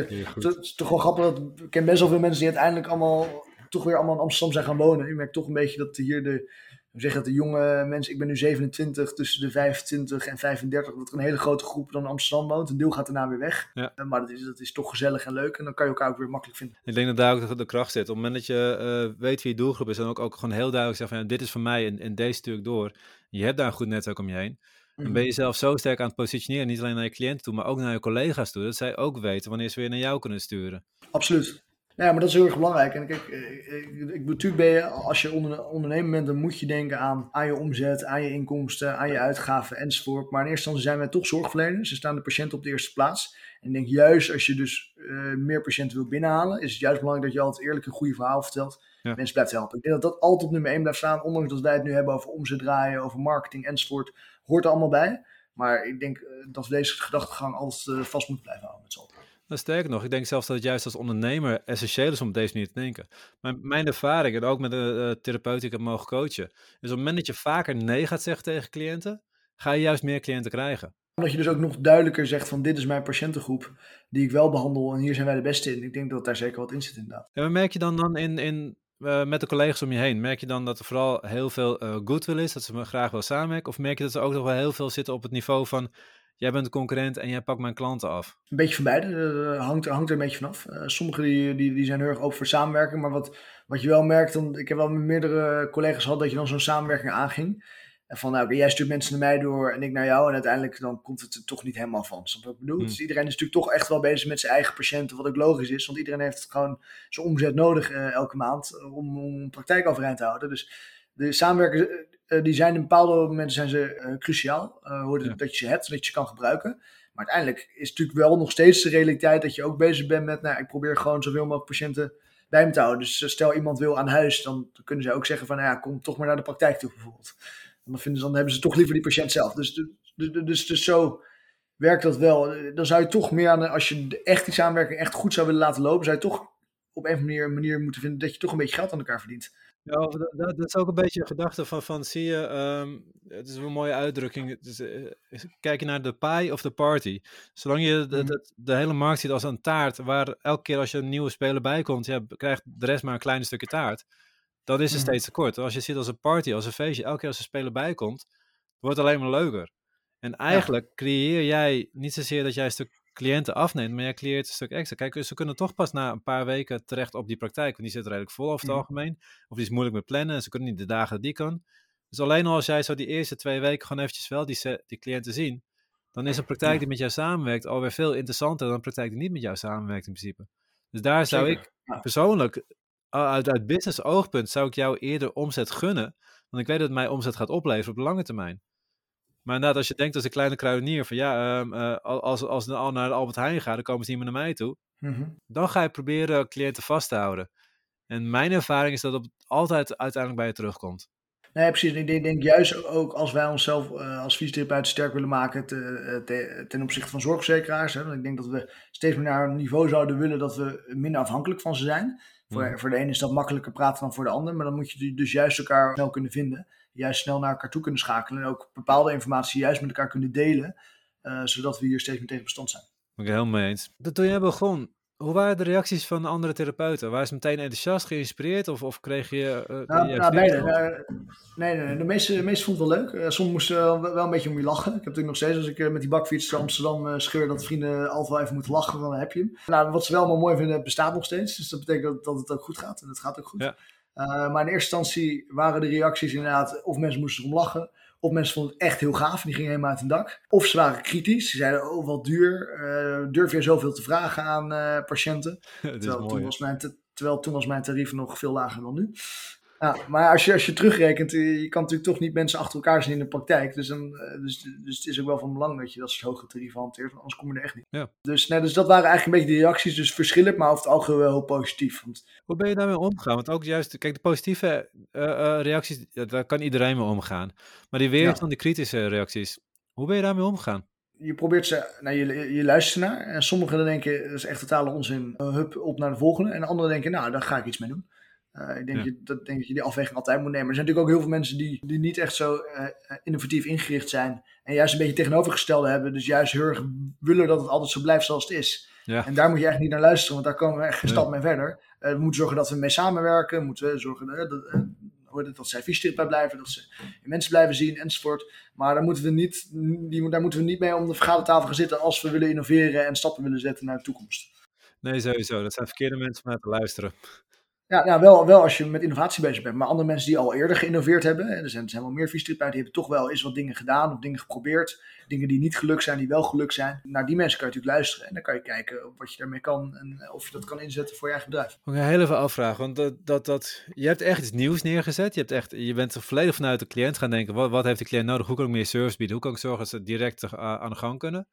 ja, het, is toch wel grappig. Dat, ik ken best wel veel mensen die uiteindelijk allemaal toch weer allemaal in Amsterdam zijn gaan wonen. Je merkt toch een beetje dat hier de we zeggen dat de jonge mensen, ik ben nu 27, tussen de 25 en 35, dat er een hele grote groep dan in Amsterdam woont. Een deel gaat daarna weer weg. Ja. Maar dat is, dat is toch gezellig en leuk en dan kan je elkaar ook weer makkelijk vinden. Ik denk dat daar ook de, kracht zit. Op het moment dat je uh, weet wie je doelgroep is, dan ook, ook gewoon heel duidelijk zeggen van ja, dit is voor mij en, en deze stuk door. Je hebt daar een goed netwerk om je heen. Dan ben je mhm. zelf zo sterk aan het positioneren, niet alleen naar je cliënten toe, maar ook naar je collega's toe, dat zij ook weten wanneer ze weer naar jou kunnen sturen. Absoluut. Ja, maar dat is heel erg belangrijk. En kijk, eh, ik, ik, natuurlijk ben je, als je onder, ondernemer bent, dan moet je denken aan, aan je omzet, aan je inkomsten, aan je uitgaven enzovoort. Maar in eerste instantie zijn wij toch zorgverleners. Ze staan de patiënt op de eerste plaats. En ik denk juist als je dus uh, meer patiënten wil binnenhalen, is het juist belangrijk dat je altijd eerlijk een goede verhaal vertelt. Mensen blijft helpen. Ik denk dat dat altijd op nummer 1 blijft staan. Ondanks dat wij het nu hebben over omzet draaien, over marketing enzovoort. Hoort er allemaal bij. Maar ik denk uh, dat we deze gedachtegang altijd vast moeten blijven houden met z'n allen. Nou, sterker nog, ik denk zelfs dat het juist als ondernemer essentieel is om op deze manier te denken. Maar mijn ervaring, en ook met de uh, therapeut die ik heb mogen coachen, is op het moment dat je vaker nee gaat zeggen tegen cliënten, ga je juist meer cliënten krijgen. Dat je dus ook nog duidelijker zegt van dit is mijn patiëntengroep die ik wel behandel en hier zijn wij de beste in. Ik denk dat daar zeker wat in zit inderdaad. En wat merk je dan, dan in, in, uh, met de collega's om je heen? Merk je dan dat er vooral heel veel uh, goodwill is, dat ze me graag wil samenwerken? Of merk je dat ze ook nog wel heel veel zitten op het niveau van jij bent de concurrent en jij pakt mijn klanten af? Een beetje van beide, uh, hangt, hangt er een beetje vanaf. Uh, sommigen die, die, die zijn heel erg open voor samenwerking, maar wat, wat je wel merkt, dan, ik heb wel met meerdere collega's gehad dat je dan zo'n samenwerking aanging. En van, nou, jij stuurt mensen naar mij door en ik naar jou. En uiteindelijk dan komt het er toch niet helemaal van. Snap wat ik bedoel? Hmm. Dus iedereen is natuurlijk toch echt wel bezig met zijn eigen patiënten. Wat ook logisch is. Want iedereen heeft gewoon zijn omzet nodig uh, elke maand om, om praktijk overeind te houden. Dus de samenwerking uh, die zijn in bepaalde momenten zijn ze uh, cruciaal. Uh, ja. Dat je ze hebt, dat je ze kan gebruiken. Maar uiteindelijk is het natuurlijk wel nog steeds de realiteit dat je ook bezig bent met, nou, ik probeer gewoon zoveel mogelijk patiënten bij me te houden. Dus stel iemand wil aan huis, dan kunnen ze ook zeggen van, nou ja, kom toch maar naar de praktijk toe bijvoorbeeld. dan, vinden ze, dan hebben ze toch liever die patiënt zelf. Dus, dus, dus, dus zo werkt dat wel. Dan zou je toch meer aan, als je echt die samenwerking echt goed zou willen laten lopen, zou je toch op een of andere manier moeten vinden dat je toch een beetje geld aan elkaar verdient. Ja, dat, dat, is ook een beetje een gedachte van, van zie je, ehm, het is een mooie uitdrukking, is, uh, kijk je naar de pie of de party. Zolang je de, de, mhm. de, hele markt ziet als een taart, waar elke keer als je een nieuwe speler bij komt, ja, krijgt de rest maar een klein stukje taart, dan is het mm. steeds tekort. Als je ziet als een party, als een feestje, elke keer als een speler bij komt, wordt het alleen maar leuker. En eigenlijk creëer jij niet zozeer dat jij een stuk cliënten afneemt, maar jij creëert een stuk extra. Kijk, ze kunnen toch pas na een paar weken terecht op die praktijk, want die zit redelijk vol over het mhm. algemeen. Of die is moeilijk met plannen en ze kunnen niet de dagen die kan. Dus alleen al als jij zo die eerste twee weken gewoon eventjes wel die, die cliënten zien, dan is een praktijk die met jou samenwerkt alweer veel interessanter dan een praktijk die niet met jou samenwerkt in principe. Dus daar zou ik persoonlijk, uit, uit business oogpunt, zou ik jou eerder omzet gunnen, want ik weet dat het mij omzet gaat opleveren op de lange termijn. Maar inderdaad, als je denkt als een kleine kruidenier van ja, um, uh, als, als al naar de Albert Heijn gaan, dan komen ze niet meer naar mij toe. Mhm. Dan ga je proberen cliënten vast te houden. En mijn ervaring is dat het altijd uiteindelijk bij je terugkomt. Nee, precies. Ik denk, juist ook als wij onszelf uh, als fysiotherapeut sterk willen maken te, te, ten opzichte van zorgverzekeraars. Hè, want ik denk dat we steeds meer naar een niveau zouden willen dat we minder afhankelijk van ze zijn. Voor, mhm. voor de ene is dat makkelijker praten dan voor de ander. Maar dan moet je dus juist elkaar snel kunnen vinden juist snel naar elkaar toe kunnen schakelen. En ook bepaalde informatie juist met elkaar kunnen delen. Uh, zodat we hier steeds meer tegen bestand zijn. Ben ik het helemaal mee eens. Toen jij begon, hoe waren de reacties van de andere therapeuten? Waren ze meteen enthousiast, geïnspireerd? Of, of kreeg je... Uh, nou, nou beide. Uh, nee, nee, nee, de meeste, de meeste vonden het wel leuk. Uh, sommigen moesten wel een beetje om je lachen. Ik heb natuurlijk nog steeds, als ik met die bakfiets naar Amsterdam scheur, dat vrienden altijd wel even moeten lachen, dan heb je hem. Nou, wat ze wel maar mooi vinden, bestaat nog steeds. Dus dat betekent dat, dat het ook goed gaat. En het gaat ook goed. Ja. Uh, maar in eerste instantie waren de reacties inderdaad, of mensen moesten erom lachen, of mensen vonden het echt heel gaaf en die gingen helemaal uit hun dak. Of ze waren kritisch, ze zeiden, oh wat duur, uh, durf je zoveel te vragen aan uh, patiënten? terwijl, toen was mijn terwijl toen was mijn tarief nog veel lager dan nu. Maar als je, als je terugrekent, eh, je kan natuurlijk toch niet mensen achter elkaar zien in de praktijk. Dus, dan, eh, dus, dus het is ook wel van belang dat je dat soort hoge tarieven hanteert, want anders kom je er echt niet. Ja. Dus, nee, dus dat waren eigenlijk een beetje de reacties, dus verschillend, maar over het algemeen wel heel positief. Want, Hoe ben je daarmee omgegaan? Want ook juist, kijk, de positieve eh, reacties, daar kan iedereen mee omgaan. Maar die weerstand, die kritische reacties, hoe ben je daarmee omgegaan? je probeert ze, nou, je, je luistert naar. En sommigen denken, dat is echt totale onzin, hup, op naar de volgende. En anderen denken, nou, daar ga ik iets mee doen. Uh, ik denk, Ja. je, dat, denk dat je die afweging altijd moet nemen. Er zijn natuurlijk ook heel veel mensen die, die niet echt zo eh, innovatief ingericht zijn. En juist een beetje tegenovergestelde hebben. Dus juist heel erg willen dat het altijd zo blijft zoals het is. Ja. En daar moet je echt niet naar luisteren, want daar komen we echt geen Nee. stap mee verder. Eh, we moeten zorgen dat we mee samenwerken. We moeten zorgen eh, dat, eh, het, dat zij fysiotherapeut blijven, dat ze mensen blijven zien enzovoort. Maar daar moeten we niet, die, daar moeten we niet mee om de vergadertafel gaan zitten als we willen innoveren en stappen willen zetten naar de toekomst. Nee, sowieso. Dat zijn verkeerde mensen om naar te luisteren. Ja, nou, wel, wel als je met innovatie bezig bent. Maar andere mensen die al eerder geïnnoveerd hebben, en er zijn, er zijn wel meer fysiotherapeuten, die hebben toch wel eens wat dingen gedaan of dingen geprobeerd. Dingen die niet gelukt zijn, die wel gelukt zijn. Naar die mensen kan je natuurlijk luisteren en dan kan je kijken wat je daarmee kan en of je dat kan inzetten voor je eigen bedrijf. Ook een heel even afvragen, want dat, dat, dat, je hebt echt iets nieuws neergezet. Je, hebt echt, je bent er volledig vanuit de cliënt gaan denken, wat, wat heeft de cliënt nodig? Hoe kan ik meer service bieden? Hoe kan ik zorgen dat ze direct aan de gang kunnen?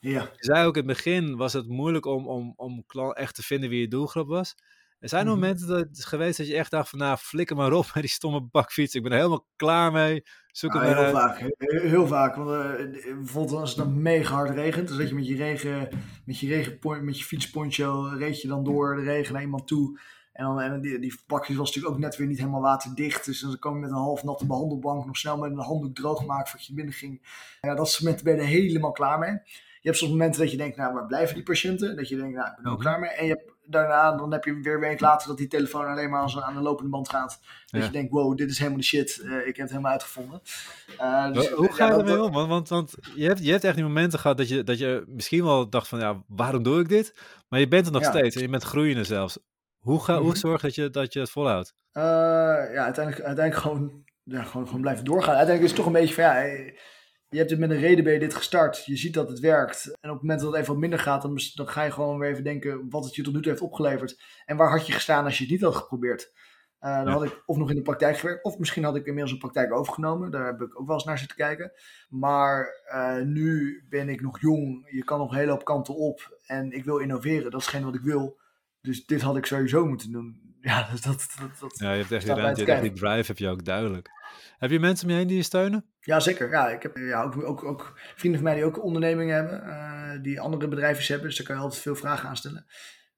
Ja. Je zei ook in het begin was het moeilijk om, om, om klant echt te vinden wie je doelgroep was. Er zijn Mhm. momenten dat het is geweest dat je echt dacht van nou flikker maar op met die stomme bakfiets. Ik ben er helemaal klaar mee. Zoek maar heel uit. vaak. Heel, vaak. Want eh, bijvoorbeeld als het dan mega hard regent, dan zet je met je regen, met je regenpon- met je fietsponcho, reed je dan door de regen naar iemand toe. En dan en die, die bakjes was natuurlijk ook net weer niet helemaal waterdicht. Dus dan kwam je met een half natte behandelbank nog snel met een handdoek droog maken voordat je binnen ging. Ja, dat momenten ben je er helemaal klaar mee. Je hebt soms momenten dat je denkt, nou, waar blijven die patiënten? Dat je denkt, nou, ik ben er ook Mhm. klaar mee. En je hebt, daarna, dan heb je weer een week later dat die telefoon alleen maar als, aan de lopende band gaat. Dat Ja. je denkt, wow, dit is helemaal de shit. Eh, ik heb het helemaal uitgevonden. Uh, dus, Hoe ga je ja, ermee dat- om? Want, want, want je, hebt, je hebt echt die momenten gehad dat je, dat je misschien wel dacht van ja, waarom doe ik dit? Maar je bent er nog Ja. steeds en je bent groeiende zelfs. Hoe, ga, hoe Mhm. zorg dat je, dat je het volhoudt? Uh, ja, uiteindelijk, uiteindelijk gewoon, ja, gewoon, gewoon blijven doorgaan. Uiteindelijk is het toch een beetje van ja, eh, je hebt het met een reden ben je dit gestart. Je ziet dat het werkt. En op het moment dat het even wat minder gaat, dan, dan ga je gewoon weer even denken wat het je tot nu toe heeft opgeleverd. En waar had je gestaan als je het niet had geprobeerd? Uh, dan Ja. had ik of nog in de praktijk gewerkt, of misschien had ik inmiddels een praktijk overgenomen. Daar heb ik ook wel eens naar zitten kijken. Maar uh, nu ben ik nog jong. Je kan nog een hele hoop kanten op. En ik wil innoveren. Dat is geen wat ik wil. Dus dit had ik sowieso moeten doen. Ja, dat, dat, dat, dat Ja, je hebt echt die, staat mij ruimte, te je hebt echt die kijken. drive heb je ook duidelijk. Heb je mensen om je heen die je steunen? Ja, zeker. Ja, ik heb ja, ook, ook, ook vrienden van mij die ook ondernemingen hebben, uh, die andere bedrijven hebben. Dus daar kan je altijd veel vragen aan stellen.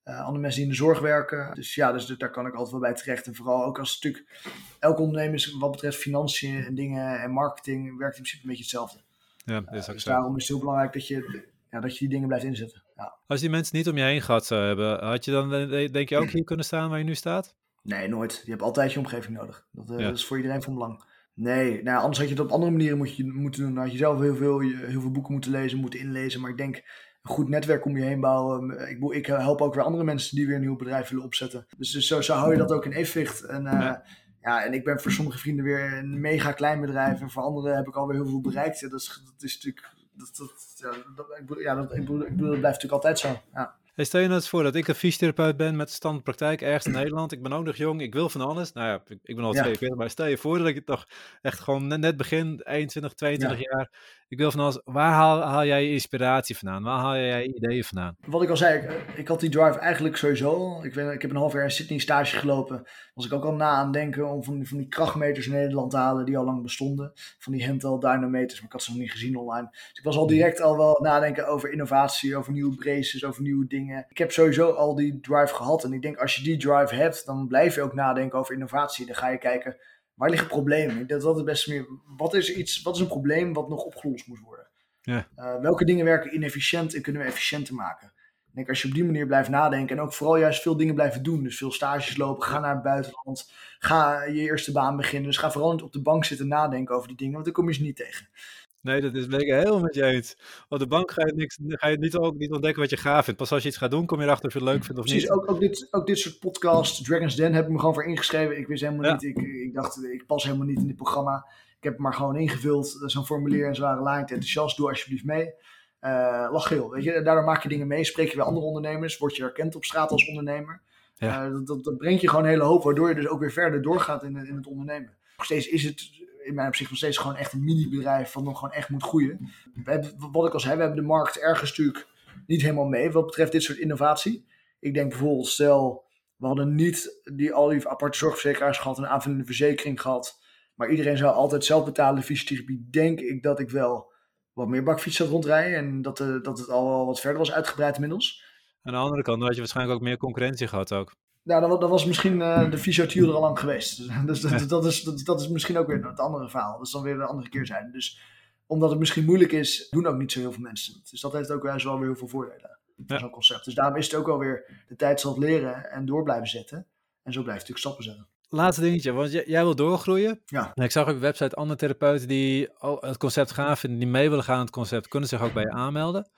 Uh, andere mensen die in de zorg werken. Dus ja, dus daar kan ik altijd wel bij terecht. En vooral ook als natuurlijk elke ondernemer is wat betreft financiën en dingen en marketing werkt in principe een beetje hetzelfde. Ja, dat is ook dus zo. daarom is het heel belangrijk dat je, ja, dat je die dingen blijft inzetten. Ja. Als die mensen niet om je heen gehad zou hebben, had je dan eh, denk je ook hier kunnen staan waar je nu staat? Nee, nooit. Je hebt altijd je omgeving nodig. Dat, uh, Ja. dat is voor iedereen van belang. Nee, nou, anders had je het op andere manieren moet je, moeten doen. Dan had je zelf heel veel, heel veel boeken moeten lezen, moeten inlezen. Maar ik denk, een goed netwerk om je heen bouwen. Ik, ik help ook weer andere mensen die weer een nieuw bedrijf willen opzetten. Dus, dus zo, zo hou je dat ook in evenwicht. En, uh, Ja. ja. en ik ben voor sommige vrienden weer een mega klein bedrijf. En voor anderen heb ik alweer heel veel bereikt. Ja, dat, is, dat is natuurlijk... Dat, dat, ja, dat, ik bedoel, ja, dat, ik bedoel, ik bedoel, dat blijft natuurlijk altijd zo. Ja. Hey, stel je nou eens voor dat ik een fysiotherapeut ben met standpraktijk ergens in Nederland. Ik ben ook nog jong, ik wil van alles. Nou ja, ik, ik ben al Ja. 42, maar stel je voor dat ik het toch echt gewoon net, net begin, 21, 22 jaar. Ik wil van alles. Waar haal, haal jij je inspiratie vandaan? Waar haal jij je ideeën vandaan? Wat ik al zei, ik, ik had die drive eigenlijk sowieso. Ik, ben, ik heb een half jaar in Sydney stage gelopen. Was ik ook al na aan denken om van die, van die krachtmeters in Nederland te halen die al lang bestonden. Van die handheld dynameters, maar ik had ze nog niet gezien online. Dus ik was al direct al wel nadenken over innovatie, over nieuwe braces, over nieuwe dingen. Ik heb sowieso al die drive gehad. En ik denk als je die drive hebt, dan blijf je ook nadenken over innovatie. Dan ga je kijken, waar liggen problemen? Ik denk dat dat het beste meer... Wat is, iets, wat is een probleem wat nog opgelost moet worden? Ja. Uh, welke dingen werken inefficiënt en kunnen we efficiënter maken? Ik denk als je op die manier blijft nadenken en ook vooral juist veel dingen blijven doen. Dus veel stages lopen, ga naar het buitenland, ga je eerste baan beginnen. Dus ga vooral niet op de bank zitten nadenken over die dingen, want dan kom je ze niet tegen. Nee, dat is ik helemaal met je eens. Op de bank ga je, niks, ga je niet, ook niet ontdekken wat je gaaf vindt. Pas als je iets gaat doen, kom je erachter of je het leuk vindt of Precies, niet. ook, ook, dit, ook dit soort podcasts, Dragon's Den, heb ik me gewoon voor ingeschreven. Ik wist helemaal Ja. niet, ik, ik dacht, ik pas helemaal niet in dit programma. Ik heb het maar gewoon ingevuld, eh, zo'n formulier en zware line, enthousiast, doe alsjeblieft mee. Uh, lach heel, weet je. Daardoor maak je dingen mee, spreek je weer andere ondernemers, word je erkend op straat als ondernemer. Ja. dat, dat, dat, brengt je gewoon een hele hoop, waardoor je dus ook weer verder doorgaat in, in het ondernemen. Nog steeds is het in mijn opzicht nog steeds gewoon echt een mini-bedrijf wat nog gewoon echt moet groeien. We hebben, wat ik al zei, we hebben de markt ergens natuurlijk niet helemaal mee wat betreft dit soort innovatie. Ik denk bijvoorbeeld, stel, we hadden niet die, al die aparte zorgverzekeraars gehad, een aanvullende verzekering gehad, maar iedereen zou altijd zelf betalen fysiotherapie, denk ik dat ik wel wat meer bakfiets zou rondrijden en dat, uh, dat het al wat verder was uitgebreid inmiddels. Aan de andere kant had je waarschijnlijk ook meer concurrentie gehad ook. Nou, dan, dan was misschien uh, de fysiotiel er al lang geweest. Dus, dat, dat, is, dat, dat, is misschien ook weer het andere verhaal. Dat is dan weer de andere keer zijn. Dus omdat het misschien moeilijk is, doen ook niet zo heel veel mensen Dus dat heeft ook wel weer heel veel voordelen. Ja. Zo'n concept. Dus daarom is het ook wel weer de tijd zal het leren en door blijven zetten. En zo blijf je natuurlijk stappen zetten. Laatste dingetje, want jij, jij wil doorgroeien. Ja. ik zag op je website andere therapeuten die het concept gaaf vinden, die mee willen gaan aan het concept, kunnen zich ook bij je aanmelden.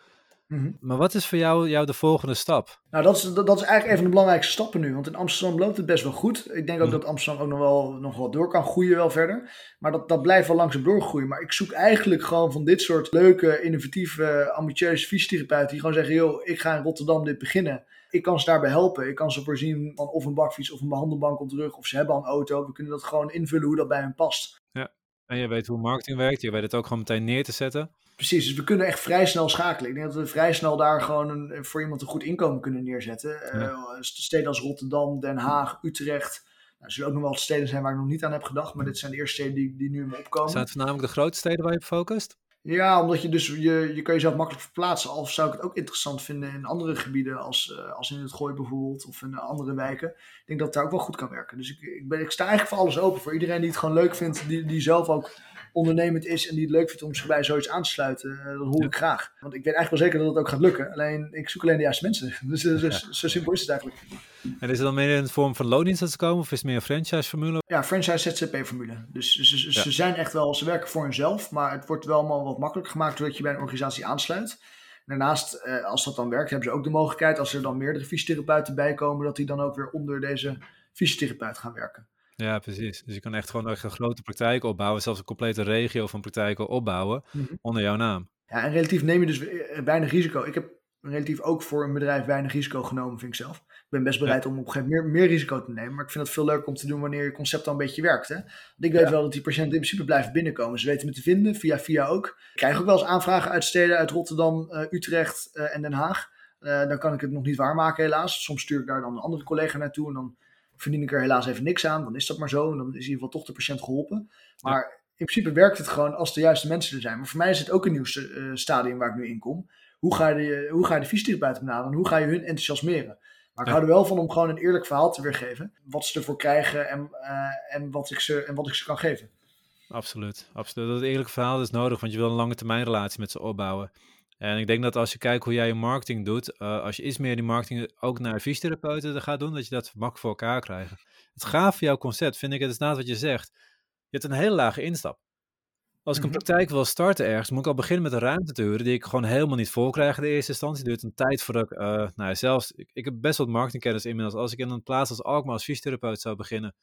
Mhm. Maar wat is voor jou, jou de volgende stap? Nou, dat is, dat, is eigenlijk een van de belangrijkste stappen nu. Want in Amsterdam loopt het best wel goed. Ik denk ook mhm. dat Amsterdam ook nog wel, nog wel door kan groeien wel verder. Maar dat, dat blijft wel langzaam doorgroeien. Maar ik zoek eigenlijk gewoon van dit soort leuke, innovatieve, ambitieuze fysiotherapeuten... die gewoon zeggen, joh, ik ga in Rotterdam dit beginnen. Ik kan ze daarbij helpen. Ik kan ze voorzien van of een bakfiets of een behandelbank op de rug. Of ze hebben al een auto. We kunnen dat gewoon invullen hoe dat bij hen past. Ja, en je weet hoe marketing werkt. Je weet het ook gewoon meteen neer te zetten. Precies, dus we kunnen echt vrij snel schakelen. Ik denk dat we vrij snel daar gewoon een, voor iemand een goed inkomen kunnen neerzetten. Ja. Uh, steden als Rotterdam, Den Haag, Utrecht. Nou, er zullen ook nog wel steden zijn waar ik nog niet aan heb gedacht, maar dit zijn de eerste steden die, die nu in me opkomen. Zijn het voornamelijk de grote steden waar je op focust? Ja, omdat je dus, je, je kan jezelf makkelijk verplaatsen. Al zou ik het ook interessant vinden in andere gebieden, als, uh, als in het Gooi bijvoorbeeld, of in andere wijken. Ik denk dat het daar ook wel goed kan werken. Dus ik, ik, ben, ik sta eigenlijk voor alles open. Voor iedereen die het gewoon leuk vindt, die, die zelf ook ondernemend is en die het leuk vindt om zich bij zoiets aan te sluiten, uh, dat hoor ik graag. Want ik weet eigenlijk wel zeker dat het ook gaat lukken. Alleen, ik zoek alleen de juiste mensen. Dus, dus zo simpel is het eigenlijk. En is het dan meer in de vorm van loondienst dat ze komen of is het meer een franchise-formule? Ja, franchise-ZZP-formule. Dus, dus, dus ze zijn echt wel, ze werken voor hunzelf, maar het wordt wel allemaal wat makkelijker gemaakt doordat je bij een organisatie aansluit. Daarnaast, eh, als dat dan werkt, hebben ze ook de mogelijkheid, als er dan meerdere fysiotherapeuten bij komen, dat die dan ook weer onder deze fysiotherapeut gaan werken. Ja, precies. Dus je kan echt gewoon een grote praktijk opbouwen, zelfs een complete regio van praktijken opbouwen mhm. onder jouw naam. Ja, en relatief neem je dus weinig risico. Ik heb relatief ook voor een bedrijf weinig risico genomen, vind ik zelf. Ik ben best bereid om op een gegeven moment meer, meer, risico te nemen, maar ik vind het veel leuker om te doen wanneer je concept al een beetje werkt. Hè? Want ik weet wel dat die patiënten in principe blijven binnenkomen. Ze weten me te vinden, via via ook. Ik krijg ook wel eens aanvragen uit steden, uit Rotterdam, uh, Utrecht uh, en Den Haag. Uh, dan kan ik het nog niet waarmaken helaas. Soms stuur ik daar dan een andere collega naartoe en dan verdien ik er helaas even niks aan. Dan is dat maar zo. En dan is in ieder geval toch de patiënt geholpen. Maar in principe werkt het gewoon als de juiste mensen er zijn. Maar voor mij is het ook een nieuw uh, stadium waar ik nu in kom. Hoe ga je de, hoe ga je de fysiotherapeuten benaderen? Hoe ga je hun enthousiasmeren? Maar ik hou er wel van om gewoon een eerlijk verhaal te weergeven. Wat ze ervoor krijgen en, uh, en, wat, ik ze, en wat ik ze kan geven. Absoluut, absoluut. Dat eerlijke verhaal is nodig, want je wil een lange termijn relatie met ze opbouwen. En ik denk dat als je kijkt hoe jij je marketing doet, uh, als je iets meer die marketing ook naar fysiotherapeuten gaat doen, dat je dat makkelijk voor elkaar krijgt. Het gaaf van jouw concept vind ik, het is naast wat je zegt, je hebt een hele lage instap. Als ik een mhm. praktijk wil starten ergens, moet ik al beginnen met een ruimte te huren die ik gewoon helemaal niet vol krijg in de eerste instantie. Het duurt een tijd voordat ik, uh, nou ja, zelfs, ik, ik, heb best wat marketingkennis inmiddels. Als ik in een plaats als Alkmaar als fysiotherapeut zou beginnen,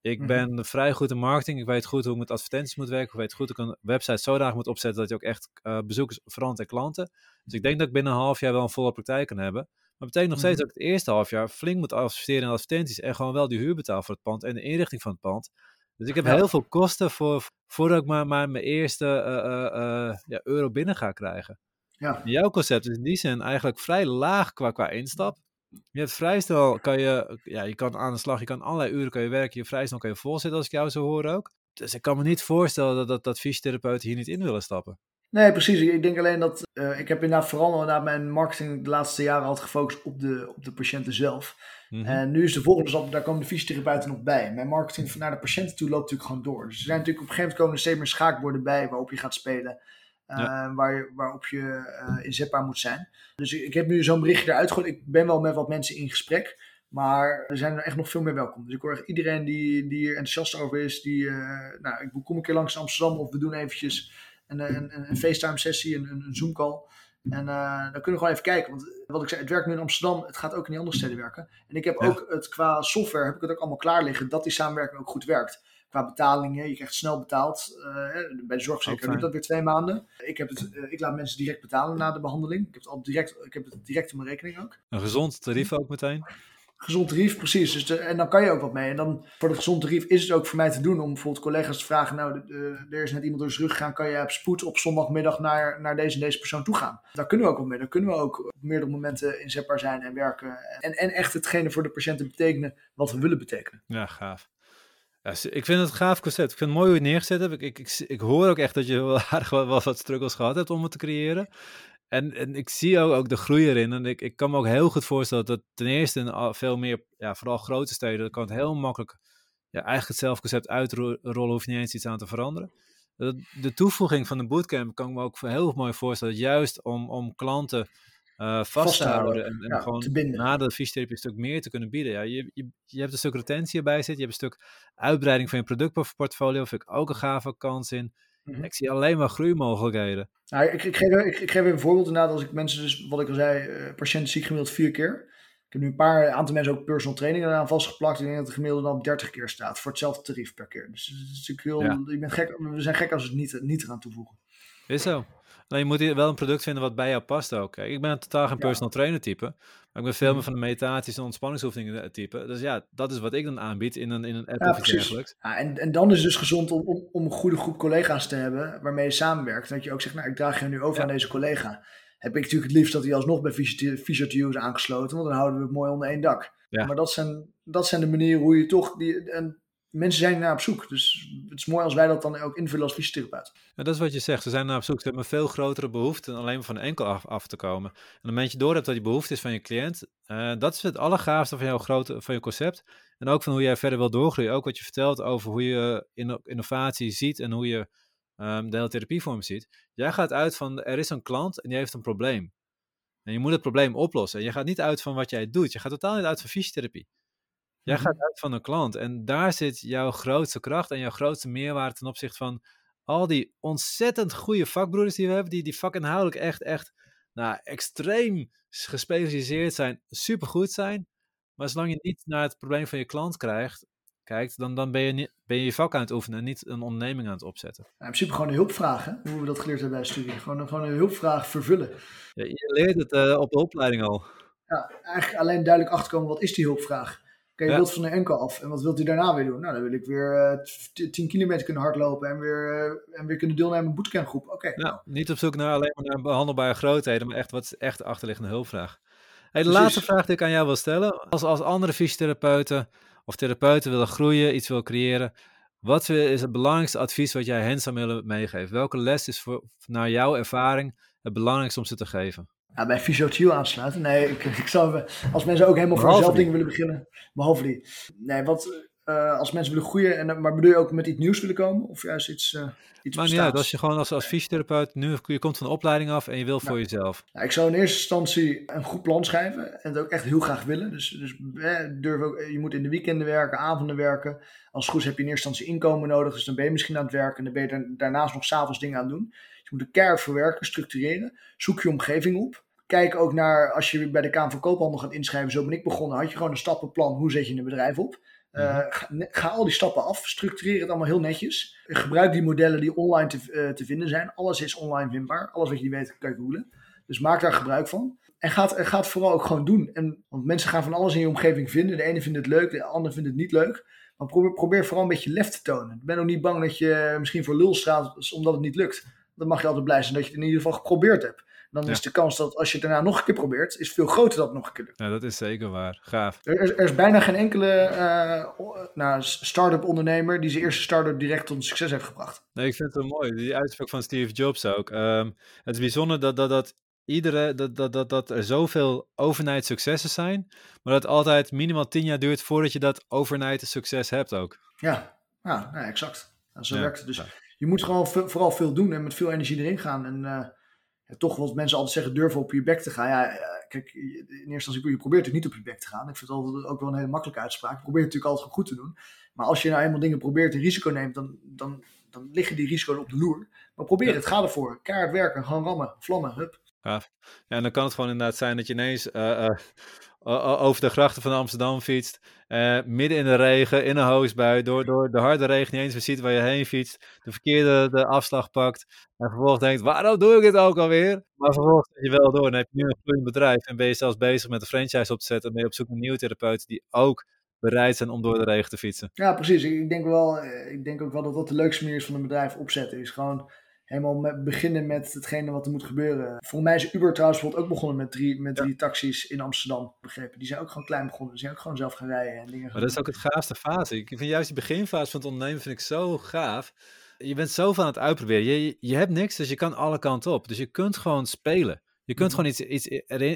ik mhm. ben vrij goed in marketing. Ik weet goed hoe ik met advertenties moet werken. Ik weet goed hoe ik een website zodanig moet opzetten dat je ook echt uh, bezoekers verandert en klanten. Dus ik denk dat ik binnen een half jaar wel een volle praktijk kan hebben. Maar dat betekent nog steeds mhm. dat ik het eerste half jaar flink moet investeren in advertenties. En gewoon wel die huur betaal voor het pand en de inrichting van het pand. Dus ik heb heel veel kosten voor, voordat ik maar, maar mijn eerste uh, uh, ja, euro binnen ga krijgen. Ja. Jouw concept is in die zin eigenlijk vrij laag qua, qua instap. Je hebt vrij snel, kan je, ja, je kan aan de slag, je kan allerlei uren kan je werken, je vrij snel kan je volzitten als ik jou zo hoor ook. Dus ik kan me niet voorstellen dat, dat, dat fysiotherapeuten hier niet in willen stappen. Nee, precies. Ik denk alleen dat, uh, ik heb inderdaad vooral inderdaad mijn marketing de laatste jaren altijd gefocust op de, op de patiënten zelf. Mm -hmm. En nu is de volgende stap, daar komen de fysiotherapeuten nog bij. Mijn marketing naar de patiënten toe loopt natuurlijk gewoon door. Dus er zijn natuurlijk op een gegeven moment komen er steeds meer schaakborden bij waarop je gaat spelen. Uh, waar, waarop je uh, inzetbaar moet zijn. Dus ik, ik heb nu zo'n berichtje eruit gegooid. Ik ben wel met wat mensen in gesprek. Maar er zijn er echt nog veel meer welkom. Dus ik hoor echt iedereen die, die hier enthousiast over is. Die, uh, nou, ik kom een keer langs Amsterdam of we doen eventjes een, een, een FaceTime sessie, een, een Zoom call. En dan kunnen we gewoon even kijken. Want wat ik zei, het werkt nu in Amsterdam. Het gaat ook in die andere steden werken. En ik heb ja. ook het qua software, heb ik het ook allemaal klaar liggen. Dat die samenwerking ook goed werkt qua betalingen. Je krijgt snel betaald. Uh, bij de zorgverzekering duurt dat weer twee maanden. Ik, heb het, uh, ik laat mensen direct betalen na de behandeling. Ik heb het, al direct, ik heb het direct in mijn rekening ook. Een gezond tarief ook meteen? Gezond tarief, precies. Dus de, en dan kan je ook wat mee. En dan voor het gezond tarief is het ook voor mij te doen om bijvoorbeeld collega's te vragen. Nou, er is net iemand door zijn rug gegaan. Kan je op spoed op zondagmiddag naar, naar deze en deze persoon toe gaan? Daar kunnen we ook op mee. Daar kunnen we ook op meerdere momenten inzetbaar zijn en werken. En, en echt hetgene voor de patiënten betekenen wat we willen betekenen. Ja, gaaf. Ja, ik vind het een gaaf concept. Ik vind het mooi hoe je het neergezet hebt. Ik, ik, ik, ik hoor ook echt dat je wel aardig wel wat struggles gehad hebt om het te creëren. En, en ik zie ook, ook de groei erin. En ik, ik kan me ook heel goed voorstellen dat ten eerste in veel meer, ja, vooral grote steden, kan het heel makkelijk ja, eigenlijk hetzelfde concept uitrollen, hoef je niet eens iets aan te veranderen. De toevoeging van de bootcamp kan ik me ook heel mooi voorstellen, juist om, om klanten uh, vast, te houden en, en gewoon na de fysiotherapie een stuk meer te kunnen bieden. Ja, je, je, je hebt een stuk retentie erbij zitten, je hebt een stuk uitbreiding van je productportfolio, vind ik ook een gave kans in. Mhm. Ik zie alleen maar groeimogelijkheden. Nou, ik, ik, geef, ik, ik geef een voorbeeld inderdaad. Als ik mensen dus, wat ik al zei, uh, patiënten zie ik gemiddeld vier keer. Ik heb nu een paar aantal mensen ook personal training eraan vastgeplakt. Ik denk dat de gemiddelde dan op 30 keer staat voor hetzelfde tarief per keer. Dus, dus ik wil, ik ben gek, we zijn gek als we het niet, niet eraan toevoegen. Is zo. Nou, je moet wel een product vinden wat bij jou past ook. Ik ben totaal geen personal trainer type. Maar ik ben veel meer mhm. van de meditaties en ontspanningsoefeningen eh, type. Dus ja, dat is wat ik dan aanbied in een, in een app ja, of iets dergelijks. Ja, en, en dan is het dus gezond om, om, om, een goede groep collega's te hebben waarmee je samenwerkt. Dat je ook zegt, nou ik draag je nu over aan deze collega. Heb ik natuurlijk het liefst dat hij alsnog bij Physiotio is aangesloten. Want dan houden we het mooi onder één dak. Maar dat zijn, dat zijn de manieren hoe je toch die, een mensen zijn naar op zoek. Dus het is mooi als wij dat dan ook invullen als fysiotherapeut. Ja, dat is wat je zegt. Ze zijn naar op zoek. Ze hebben een veel grotere behoefte dan alleen van enkel af, te komen. En moment je door hebt dat die behoefte is van je cliënt, uh, dat is het allergaafste van jouw grote, van je concept. En ook van hoe jij verder wil doorgroeien. Ook wat je vertelt over hoe je innovatie ziet en hoe je um, de hele therapievorm ziet. Jij gaat uit van er is een klant en die heeft een probleem. En je moet het probleem oplossen. En je gaat niet uit van wat jij doet. Je gaat totaal niet uit van fysiotherapie. Jij mhm. gaat uit van een klant en daar zit jouw grootste kracht en jouw grootste meerwaarde ten opzichte van al die ontzettend goede vakbroeders die we hebben, die, die vakinhoudelijk echt, echt nou, extreem gespecialiseerd zijn, supergoed zijn. Maar zolang je niet naar het probleem van je klant krijgt, kijkt, dan, dan ben, je niet, ben je je vak aan het oefenen en niet een onderneming aan het opzetten. in principe gewoon een hulpvraag, hè? hoe we dat geleerd hebben bij de studie. Gewoon, gewoon een hulpvraag vervullen. Ja, je leert het uh, op de opleiding al. Ja, eigenlijk alleen duidelijk achterkomen, wat is die hulpvraag? Oké, je wilt van de enkel af. En wat wilt u daarna weer doen? Nou, dan wil ik weer uh, eh, 10 kilometer kunnen hardlopen en weer, uh, en weer kunnen deelnemen aan een bootcampgroep. Oké. nou. Niet op zoek naar alleen maar naar behandelbare grootheden, maar echt wat is echt de achterliggende hulpvraag. Hey, de laatste vraag die ik aan jou wil stellen. Als, als andere fysiotherapeuten of therapeuten willen groeien, iets willen creëren, wat is het belangrijkste advies wat jij hen zou willen meegeven? Welke les is voor, naar jouw ervaring het belangrijkste om ze te geven? Ja, bij Fysiotiel aansluiten. Nee, ik, ik zou, als mensen ook helemaal voor zelf dingen willen beginnen. Behalve die. Nee, wat, uh, als mensen willen groeien, en, maar bedoel je ook met iets nieuws willen komen? Of juist iets, uh, iets Maar ja, als je gewoon als, als fysiotherapeut, nu je komt van de opleiding af en je wil voor jezelf. Nou, ik zou in eerste instantie een goed plan schrijven en het ook echt heel graag willen. Dus, dus eh, durf ook, je moet in de weekenden werken, avonden werken. Als het goed is heb je in eerste instantie inkomen nodig, dus dan ben je misschien aan het werken en dan ben je daarnaast nog s'avonds dingen aan het doen. Dus je moet de keihard verwerken, structureren. Zoek je omgeving op. Kijk ook naar, als je bij de Kamer van Koophandel gaat inschrijven, zo ben ik begonnen, had je gewoon een stappenplan, hoe zet je een bedrijf op. Uh, ga, al die stappen af, structureer het allemaal heel netjes. Gebruik die modellen die online te, uh, te vinden zijn. Alles is online vindbaar. Alles wat je weet kan je googlen. Dus maak daar gebruik van. En ga het, ga het vooral ook gewoon doen. En, want mensen gaan van alles in je omgeving vinden. De ene vindt het leuk, de ander vindt het niet leuk. Maar probeer, probeer vooral een beetje lef te tonen. Ik ben ook niet bang dat je misschien voor lul staat omdat het niet lukt. Dan mag je altijd blij zijn dat je het in ieder geval geprobeerd hebt dan is de kans dat als je het daarna nog een keer probeert, is veel groter dat het nog een keer lukt. Ja, dat is zeker waar. Gaaf. Er, er is bijna geen enkele uh, nou, start-up ondernemer die zijn eerste start-up direct tot succes heeft gebracht. Nee, ik vind het wel mooi. Die uitspraak van Steve Jobs ook. Um, het is bijzonder dat, dat, dat iedere, dat, dat, dat, dat er zoveel overnight successen zijn, maar dat het altijd minimaal tien jaar duurt voordat je dat overnight succes hebt ook. Ja, ja, nou, exact. zo werkt het. Dus je moet gewoon vooral veel doen en met veel energie erin gaan. En uh, toch wat mensen altijd zeggen, durven op je bek te gaan. Ja, eh, kijk, in eerste instantie, je probeert het niet op je bek te gaan. Ik vind het altijd ook wel een hele makkelijke uitspraak. Je probeert het natuurlijk altijd goed te doen. Maar als je nou eenmaal dingen probeert en risico neemt, dan, dan, dan liggen die risico's op de loer. Maar probeer het, ga ervoor. Kaart werken, gewoon rammen, vlammen, hup. Ja. ja, en dan kan het gewoon inderdaad zijn dat je ineens... Uh, over de grachten van Amsterdam fietst. Uh, midden in de regen, in een hoosbui, door, door de harde regen niet eens meer ziet waar je heen fietst. De verkeerde de afslag pakt. En vervolgens denkt, waarom doe ik dit ook alweer? Maar vervolgens zit je wel door. Dan heb je nu een groeiend bedrijf. En ben je zelfs bezig met een franchise op te zetten. En ben je op zoek naar nieuwe therapeuten die ook bereid zijn om door de regen te fietsen. Ja, precies. Ik denk, wel, eh, ik denk ook wel dat dat de leukste manier is van een bedrijf opzetten. Is gewoon helemaal met, beginnen met hetgene wat er moet gebeuren. Volgens mij is Uber trouwens ook begonnen met drie, met drie taxis in Amsterdam, begrepen. Die zijn ook gewoon klein begonnen. Die zijn ook gewoon zelf gaan rijden en dingen Maar dat is ook het gaafste fase. Ik vind juist die beginfase van het ondernemen vind ik zo gaaf. Je bent zo van het uitproberen. Je, je hebt niks, dus je kan alle kanten op. Dus je kunt gewoon spelen. Je kunt mhm. gewoon iets, iets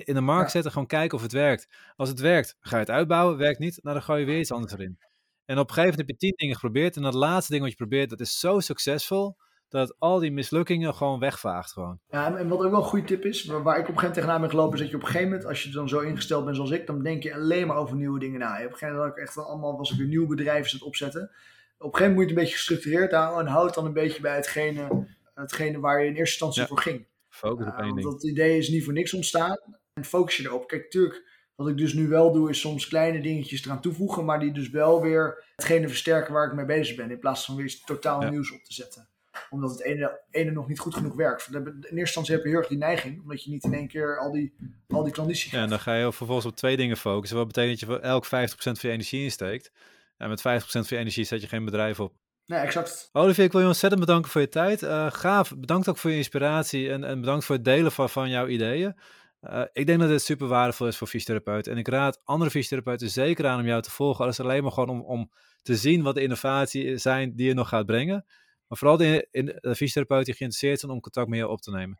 in de markt zetten, gewoon kijken of het werkt. Als het werkt, ga je het uitbouwen. Werkt niet, nou dan gooi je weer iets anders erin. En op een gegeven moment heb je tien dingen geprobeerd. En dat laatste ding wat je probeert, dat is zo succesvol dat al die mislukkingen gewoon wegvaagt. Gewoon. Ja, en wat ook wel een goede tip is, waar, ik op een gegeven moment tegenaan ben gelopen, is dat je op een gegeven moment, als je dan zo ingesteld bent zoals ik, dan denk je alleen maar over nieuwe dingen na. Op een gegeven moment echt allemaal, was ik weer nieuwe bedrijven het opzetten. Op een gegeven moment moet je het een beetje gestructureerd houden en houd dan een beetje bij hetgene, hetgene waar je in eerste instantie voor ging. Focus op één ding. Dat idee is niet voor niks ontstaan. En focus je erop. Kijk, natuurlijk, wat ik dus nu wel doe, is soms kleine dingetjes eraan toevoegen, maar die dus wel weer hetgene versterken waar ik mee bezig ben, in plaats van weer totaal nieuws op te zetten omdat het ene, ene nog niet goed genoeg werkt. In eerste instantie heb je heel erg die neiging, omdat je niet in één keer al die, al die klanditie Ja, en dan ga je vervolgens op twee dingen focussen. Wat betekent dat je voor elk 50% van je energie insteekt. En met 50% van je energie zet je geen bedrijf op. Nee, exact. Olivier, ik wil je ontzettend bedanken voor je tijd. Uh, gaaf, bedankt ook voor je inspiratie en, en bedankt voor het delen van, van jouw ideeën. Uh, ik denk dat dit super waardevol is voor fysiotherapeuten. En ik raad andere fysiotherapeuten zeker aan om jou te volgen. Alles alleen maar gewoon om, om te zien wat de innovatie zijn die je nog gaat brengen. Maar vooral de, in de fysiotherapeut die geïnteresseerd zijn om contact met jou op te nemen.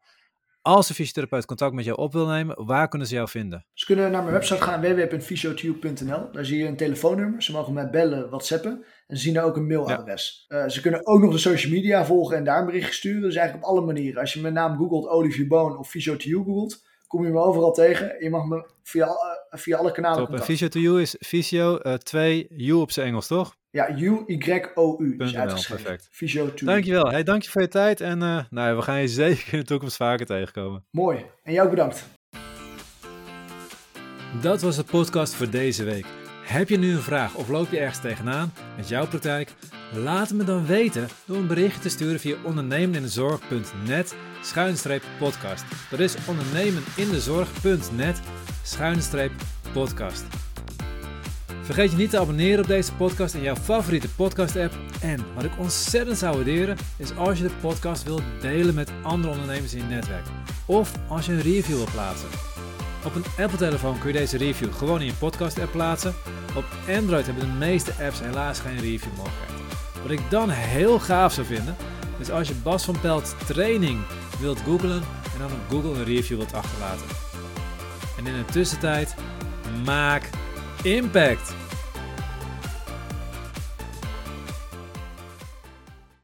Als de fysiotherapeut contact met jou op wil nemen, waar kunnen ze jou vinden? Ze kunnen naar mijn website gaan, www.fysiotube.nl. Daar zie je een telefoonnummer. Ze mogen mij bellen, whatsappen. En ze zien daar ook een mailadres. Ja. Uh, ze kunnen ook nog de social media volgen en daar een bericht sturen. Dus eigenlijk op alle manieren. Als je mijn naam googelt, Olivier Boon of Physio2You googelt, kom je me overal tegen. Je mag me via, uh, via alle kanalen Top. En Physio2You is Physio uh, 2 U op zijn Engels, toch? Ja, U-Y-O-U. Dus perfect. Physio 2. Dankjewel. Hey, dank je voor je tijd. En uh, nou, we gaan je zeker in de toekomst vaker tegenkomen. Mooi. En jou bedankt. Dat was de podcast voor deze week. Heb je nu een vraag of loop je ergens tegenaan met jouw praktijk? Laat het me dan weten door een berichtje te sturen via ondernemenindezorg.net schuinstreep podcast. Dat is ondernemenindezorg.net schuinstreep podcast. Vergeet je niet te abonneren op deze podcast in jouw favoriete podcast-app. En wat ik ontzettend zou waarderen, is als je de podcast wilt delen met andere ondernemers in je netwerk. Of als je een review wilt plaatsen. Op een Apple-telefoon kun je deze review gewoon in je podcast-app plaatsen. Op Android hebben de meeste apps helaas geen review-mogelijkheid. Wat ik dan heel gaaf zou vinden, is als je Bas van Pelt training wilt googlen en dan op Google een review wilt achterlaten. En in de tussentijd, maak impact!